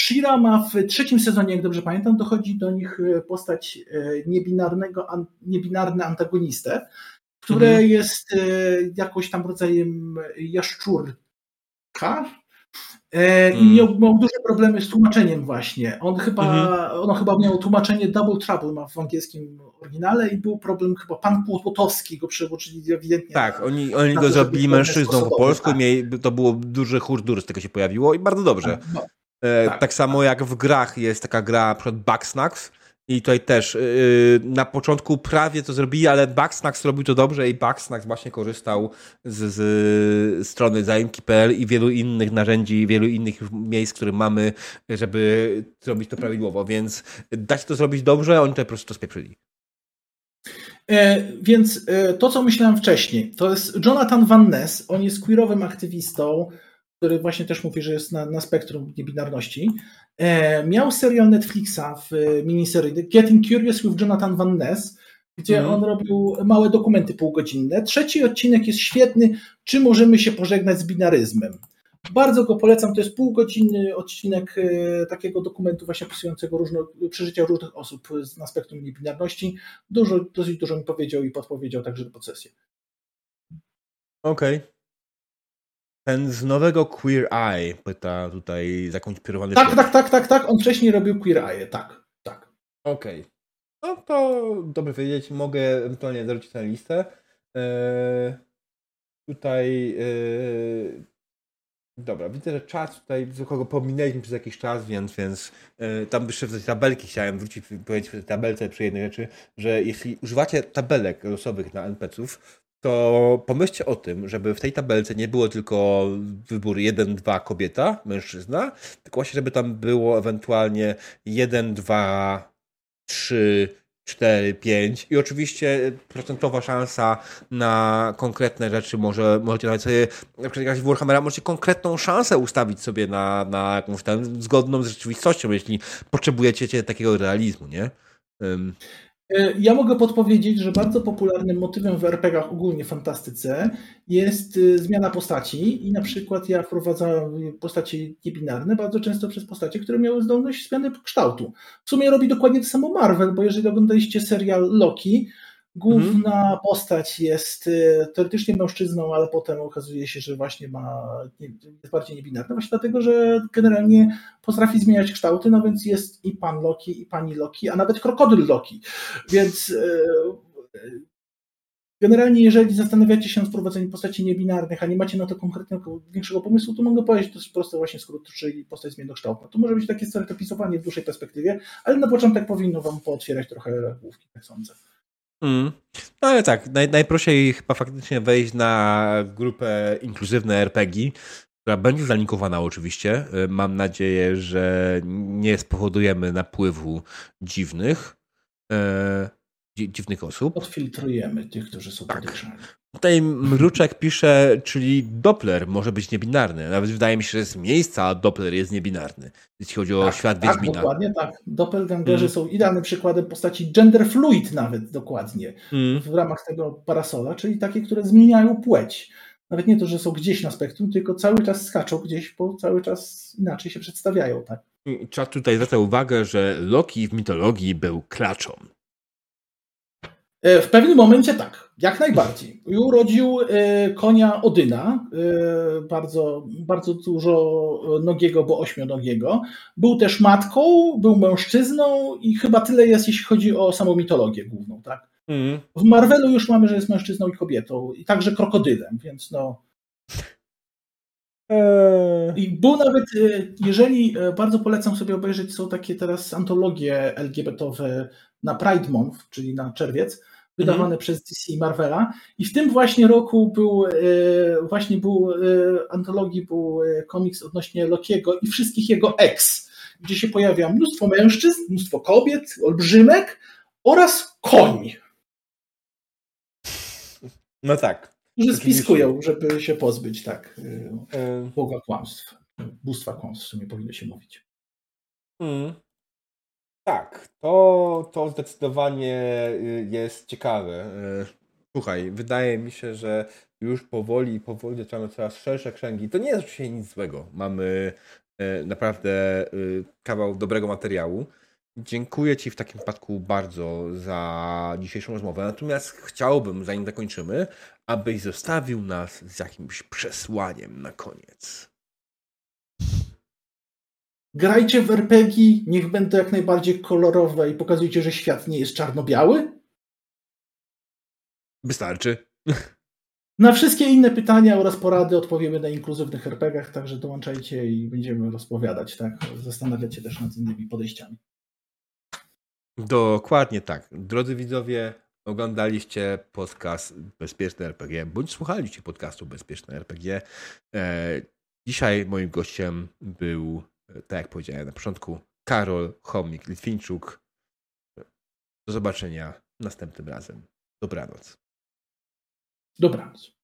Shira ma w trzecim sezonie, jak dobrze pamiętam, dochodzi do nich e, postać e, niebinarnego, niebinarny antagonistę, które mhm. jest jakoś tam rodzajem jaszczurka, I mm. miał, miał, duże problemy z tłumaczeniem właśnie. On chyba, mm. ono chyba miał tłumaczenie Double Trouble ma w angielskim oryginale i był problem chyba pan Płotowski go przełożyli ewidentnie. Tak, na, oni, oni go zrobili mężczyzną po polsku, tak. mieli, to było duże hurdur z tego się pojawiło i bardzo dobrze. Tak, no, e, tak, tak, samo jak w grach jest taka gra, na przykład Bugsnax, i tutaj też yy, na początku prawie to zrobili, ale Bugsnax robił to dobrze i Bugsnax właśnie korzystał z, z strony zaimki.pl i wielu innych narzędzi, wielu innych miejsc, które mamy, żeby zrobić to prawidłowo, więc da się to zrobić dobrze, oni tutaj po prostu to spieprzyli. E, więc e, to, co myślałem wcześniej, to jest Jonathan Van Ness, on jest queerowym aktywistą, który właśnie też mówi, że jest na, na spektrum niebinarności. E, miał serial Netflixa w e, miniserii Getting Curious with Jonathan Van Ness, gdzie mm. on robił małe dokumenty półgodzinne. Trzeci odcinek jest świetny. Czy możemy się pożegnać z binaryzmem? Bardzo go polecam. To jest półgodzinny odcinek e, takiego dokumentu właśnie opisującego różne, przeżycia różnych osób na spektrum niebinarności. Dużo, dosyć dużo mi powiedział i podpowiedział także do procesję. Okej. Okay. Ten z nowego Queer Eye pyta tutaj zakonspirowany. Tak, tak, tak, tak, tak. On wcześniej robił Queer Eye, tak, tak. Okej. Okay. No to dobrze wiedzieć. Mogę ewentualnie zarzucić na listę. Eee... tutaj yy, Dobra, widzę, że czas tutaj, kogo pominęliśmy przez jakiś czas, więc, więc yy, tam jeszcze w tej tabelki chciałem wrócić, powiedzieć w tej tabelce przy jednej rzeczy, że jeśli używacie tabelek losowych na NPC-ów, to pomyślcie o tym, żeby w tej tabelce nie było tylko wybór 1, 2 kobieta, mężczyzna, tylko właśnie, żeby tam było ewentualnie 1, 2, 3, 4, 5 i oczywiście procentowa szansa na konkretne rzeczy może, możecie nawet sobie, na przykład w Warhammera możecie konkretną szansę ustawić sobie na, na jakąś tam zgodną z rzeczywistością, jeśli potrzebujecie takiego realizmu, nie? Um. E, ja mogę podpowiedzieć, że bardzo popularnym motywem w RPGach, ogólnie w fantastyce, jest e, zmiana postaci i na przykład ja wprowadzałem postacie niebinarne bardzo często przez postacie, które miały zdolność zmiany kształtu. W sumie robi dokładnie to samo Marvel, bo jeżeli oglądaliście serial Loki, Główna mhm. postać jest y, teoretycznie mężczyzną, ale potem okazuje się, że właśnie ma, jest bardziej niebinarna, właśnie dlatego, że generalnie potrafi zmieniać kształty, no więc jest i pan Loki, i pani Loki, a nawet krokodyl Loki. Więc y, generalnie, jeżeli zastanawiacie się nad wprowadzeniem postaci niebinarnych, a nie macie na to konkretnego, większego pomysłu, to mogę powiedzieć dość prosty właśnie skrót, czyli postać zmiennokształtna. To może być takie stereotypizowanie w dłuższej perspektywie, ale na początek powinno wam pootwierać trochę główki, tak sądzę. Mm. No ale tak, naj, najprościej chyba faktycznie wejść na grupę inkluzywne RPG, która będzie zalinkowana oczywiście. Y, mam nadzieję, że nie spowodujemy napływu dziwnych, e, dziwnych osób. Odfiltrujemy tych, którzy są tak. podejrzani. Tutaj Mruczek pisze, czyli Doppler może być niebinarny. Nawet wydaje mi się, że z miejsca Doppler jest niebinarny, jeśli chodzi o tak, świat tak, Wiedźmina. dokładnie tak. Doppelgangerzy mm. są idealnym przykładem postaci gender fluid nawet dokładnie mm. w ramach tego parasola, czyli takie, które zmieniają płeć. Nawet nie to, że są gdzieś na spektrum, tylko cały czas skaczą gdzieś, bo cały czas inaczej się przedstawiają. Tak? Trzeba tutaj zwraca uwagę, że Loki w mitologii był klaczą. E, w pewnym momencie tak, jak najbardziej. Urodził e, konia Odyna, e, bardzo, bardzo dużo nogiego, bo ośmionogiego. Był też matką, był mężczyzną i chyba tyle jest, jeśli chodzi o samą mitologię główną. Tak? Mm. W Marvelu już mamy, że jest mężczyzną i kobietą, i także krokodylem, więc no. I był nawet, jeżeli bardzo polecam sobie obejrzeć, są takie teraz antologie LGBT-owe na Pride Month, czyli na czerwiec, wydawane mhm. przez DC i Marvela. I w tym właśnie roku był, e, właśnie był, e, antologii był e, komiks odnośnie Lokiego i wszystkich jego ex, gdzie się pojawia mnóstwo mężczyzn, mnóstwo kobiet, olbrzymek oraz koń. No tak. Którzy spiskują, żeby się pozbyć, tak, Boga kłamstw. Bóstwa kłamstw w sumie powinno się mówić. Mm. Tak, to, to zdecydowanie y, jest ciekawe. Y, słuchaj, wydaje mi się, że już powoli, powoli zaczynamy coraz szersze kręgi. To nie jest oczywiście nic złego. Mamy y, naprawdę kawał dobrego materiału. Dziękuję Ci w takim przypadku bardzo za dzisiejszą rozmowę. Natomiast chciałbym, zanim zakończymy, abyś zostawił nas z jakimś przesłaniem na koniec. Grajcie w RPG, niech będą jak najbardziej kolorowe i pokazujcie, że świat nie jest czarno-biały? Wystarczy. Na wszystkie inne pytania oraz porady odpowiemy na inkluzywnych RPGach, także dołączajcie i będziemy rozpowiadać, tak? Zastanawiać się też nad innymi podejściami. Dokładnie tak. Drodzy widzowie, oglądaliście podcast Bezpieczne RPG, bądź słuchaliście podcastu Bezpieczne RPG. E, dzisiaj moim gościem był tak jak powiedziałem na początku, Karol Chomik Litwinczuk. Do zobaczenia następnym razem. Dobranoc. Dobranoc.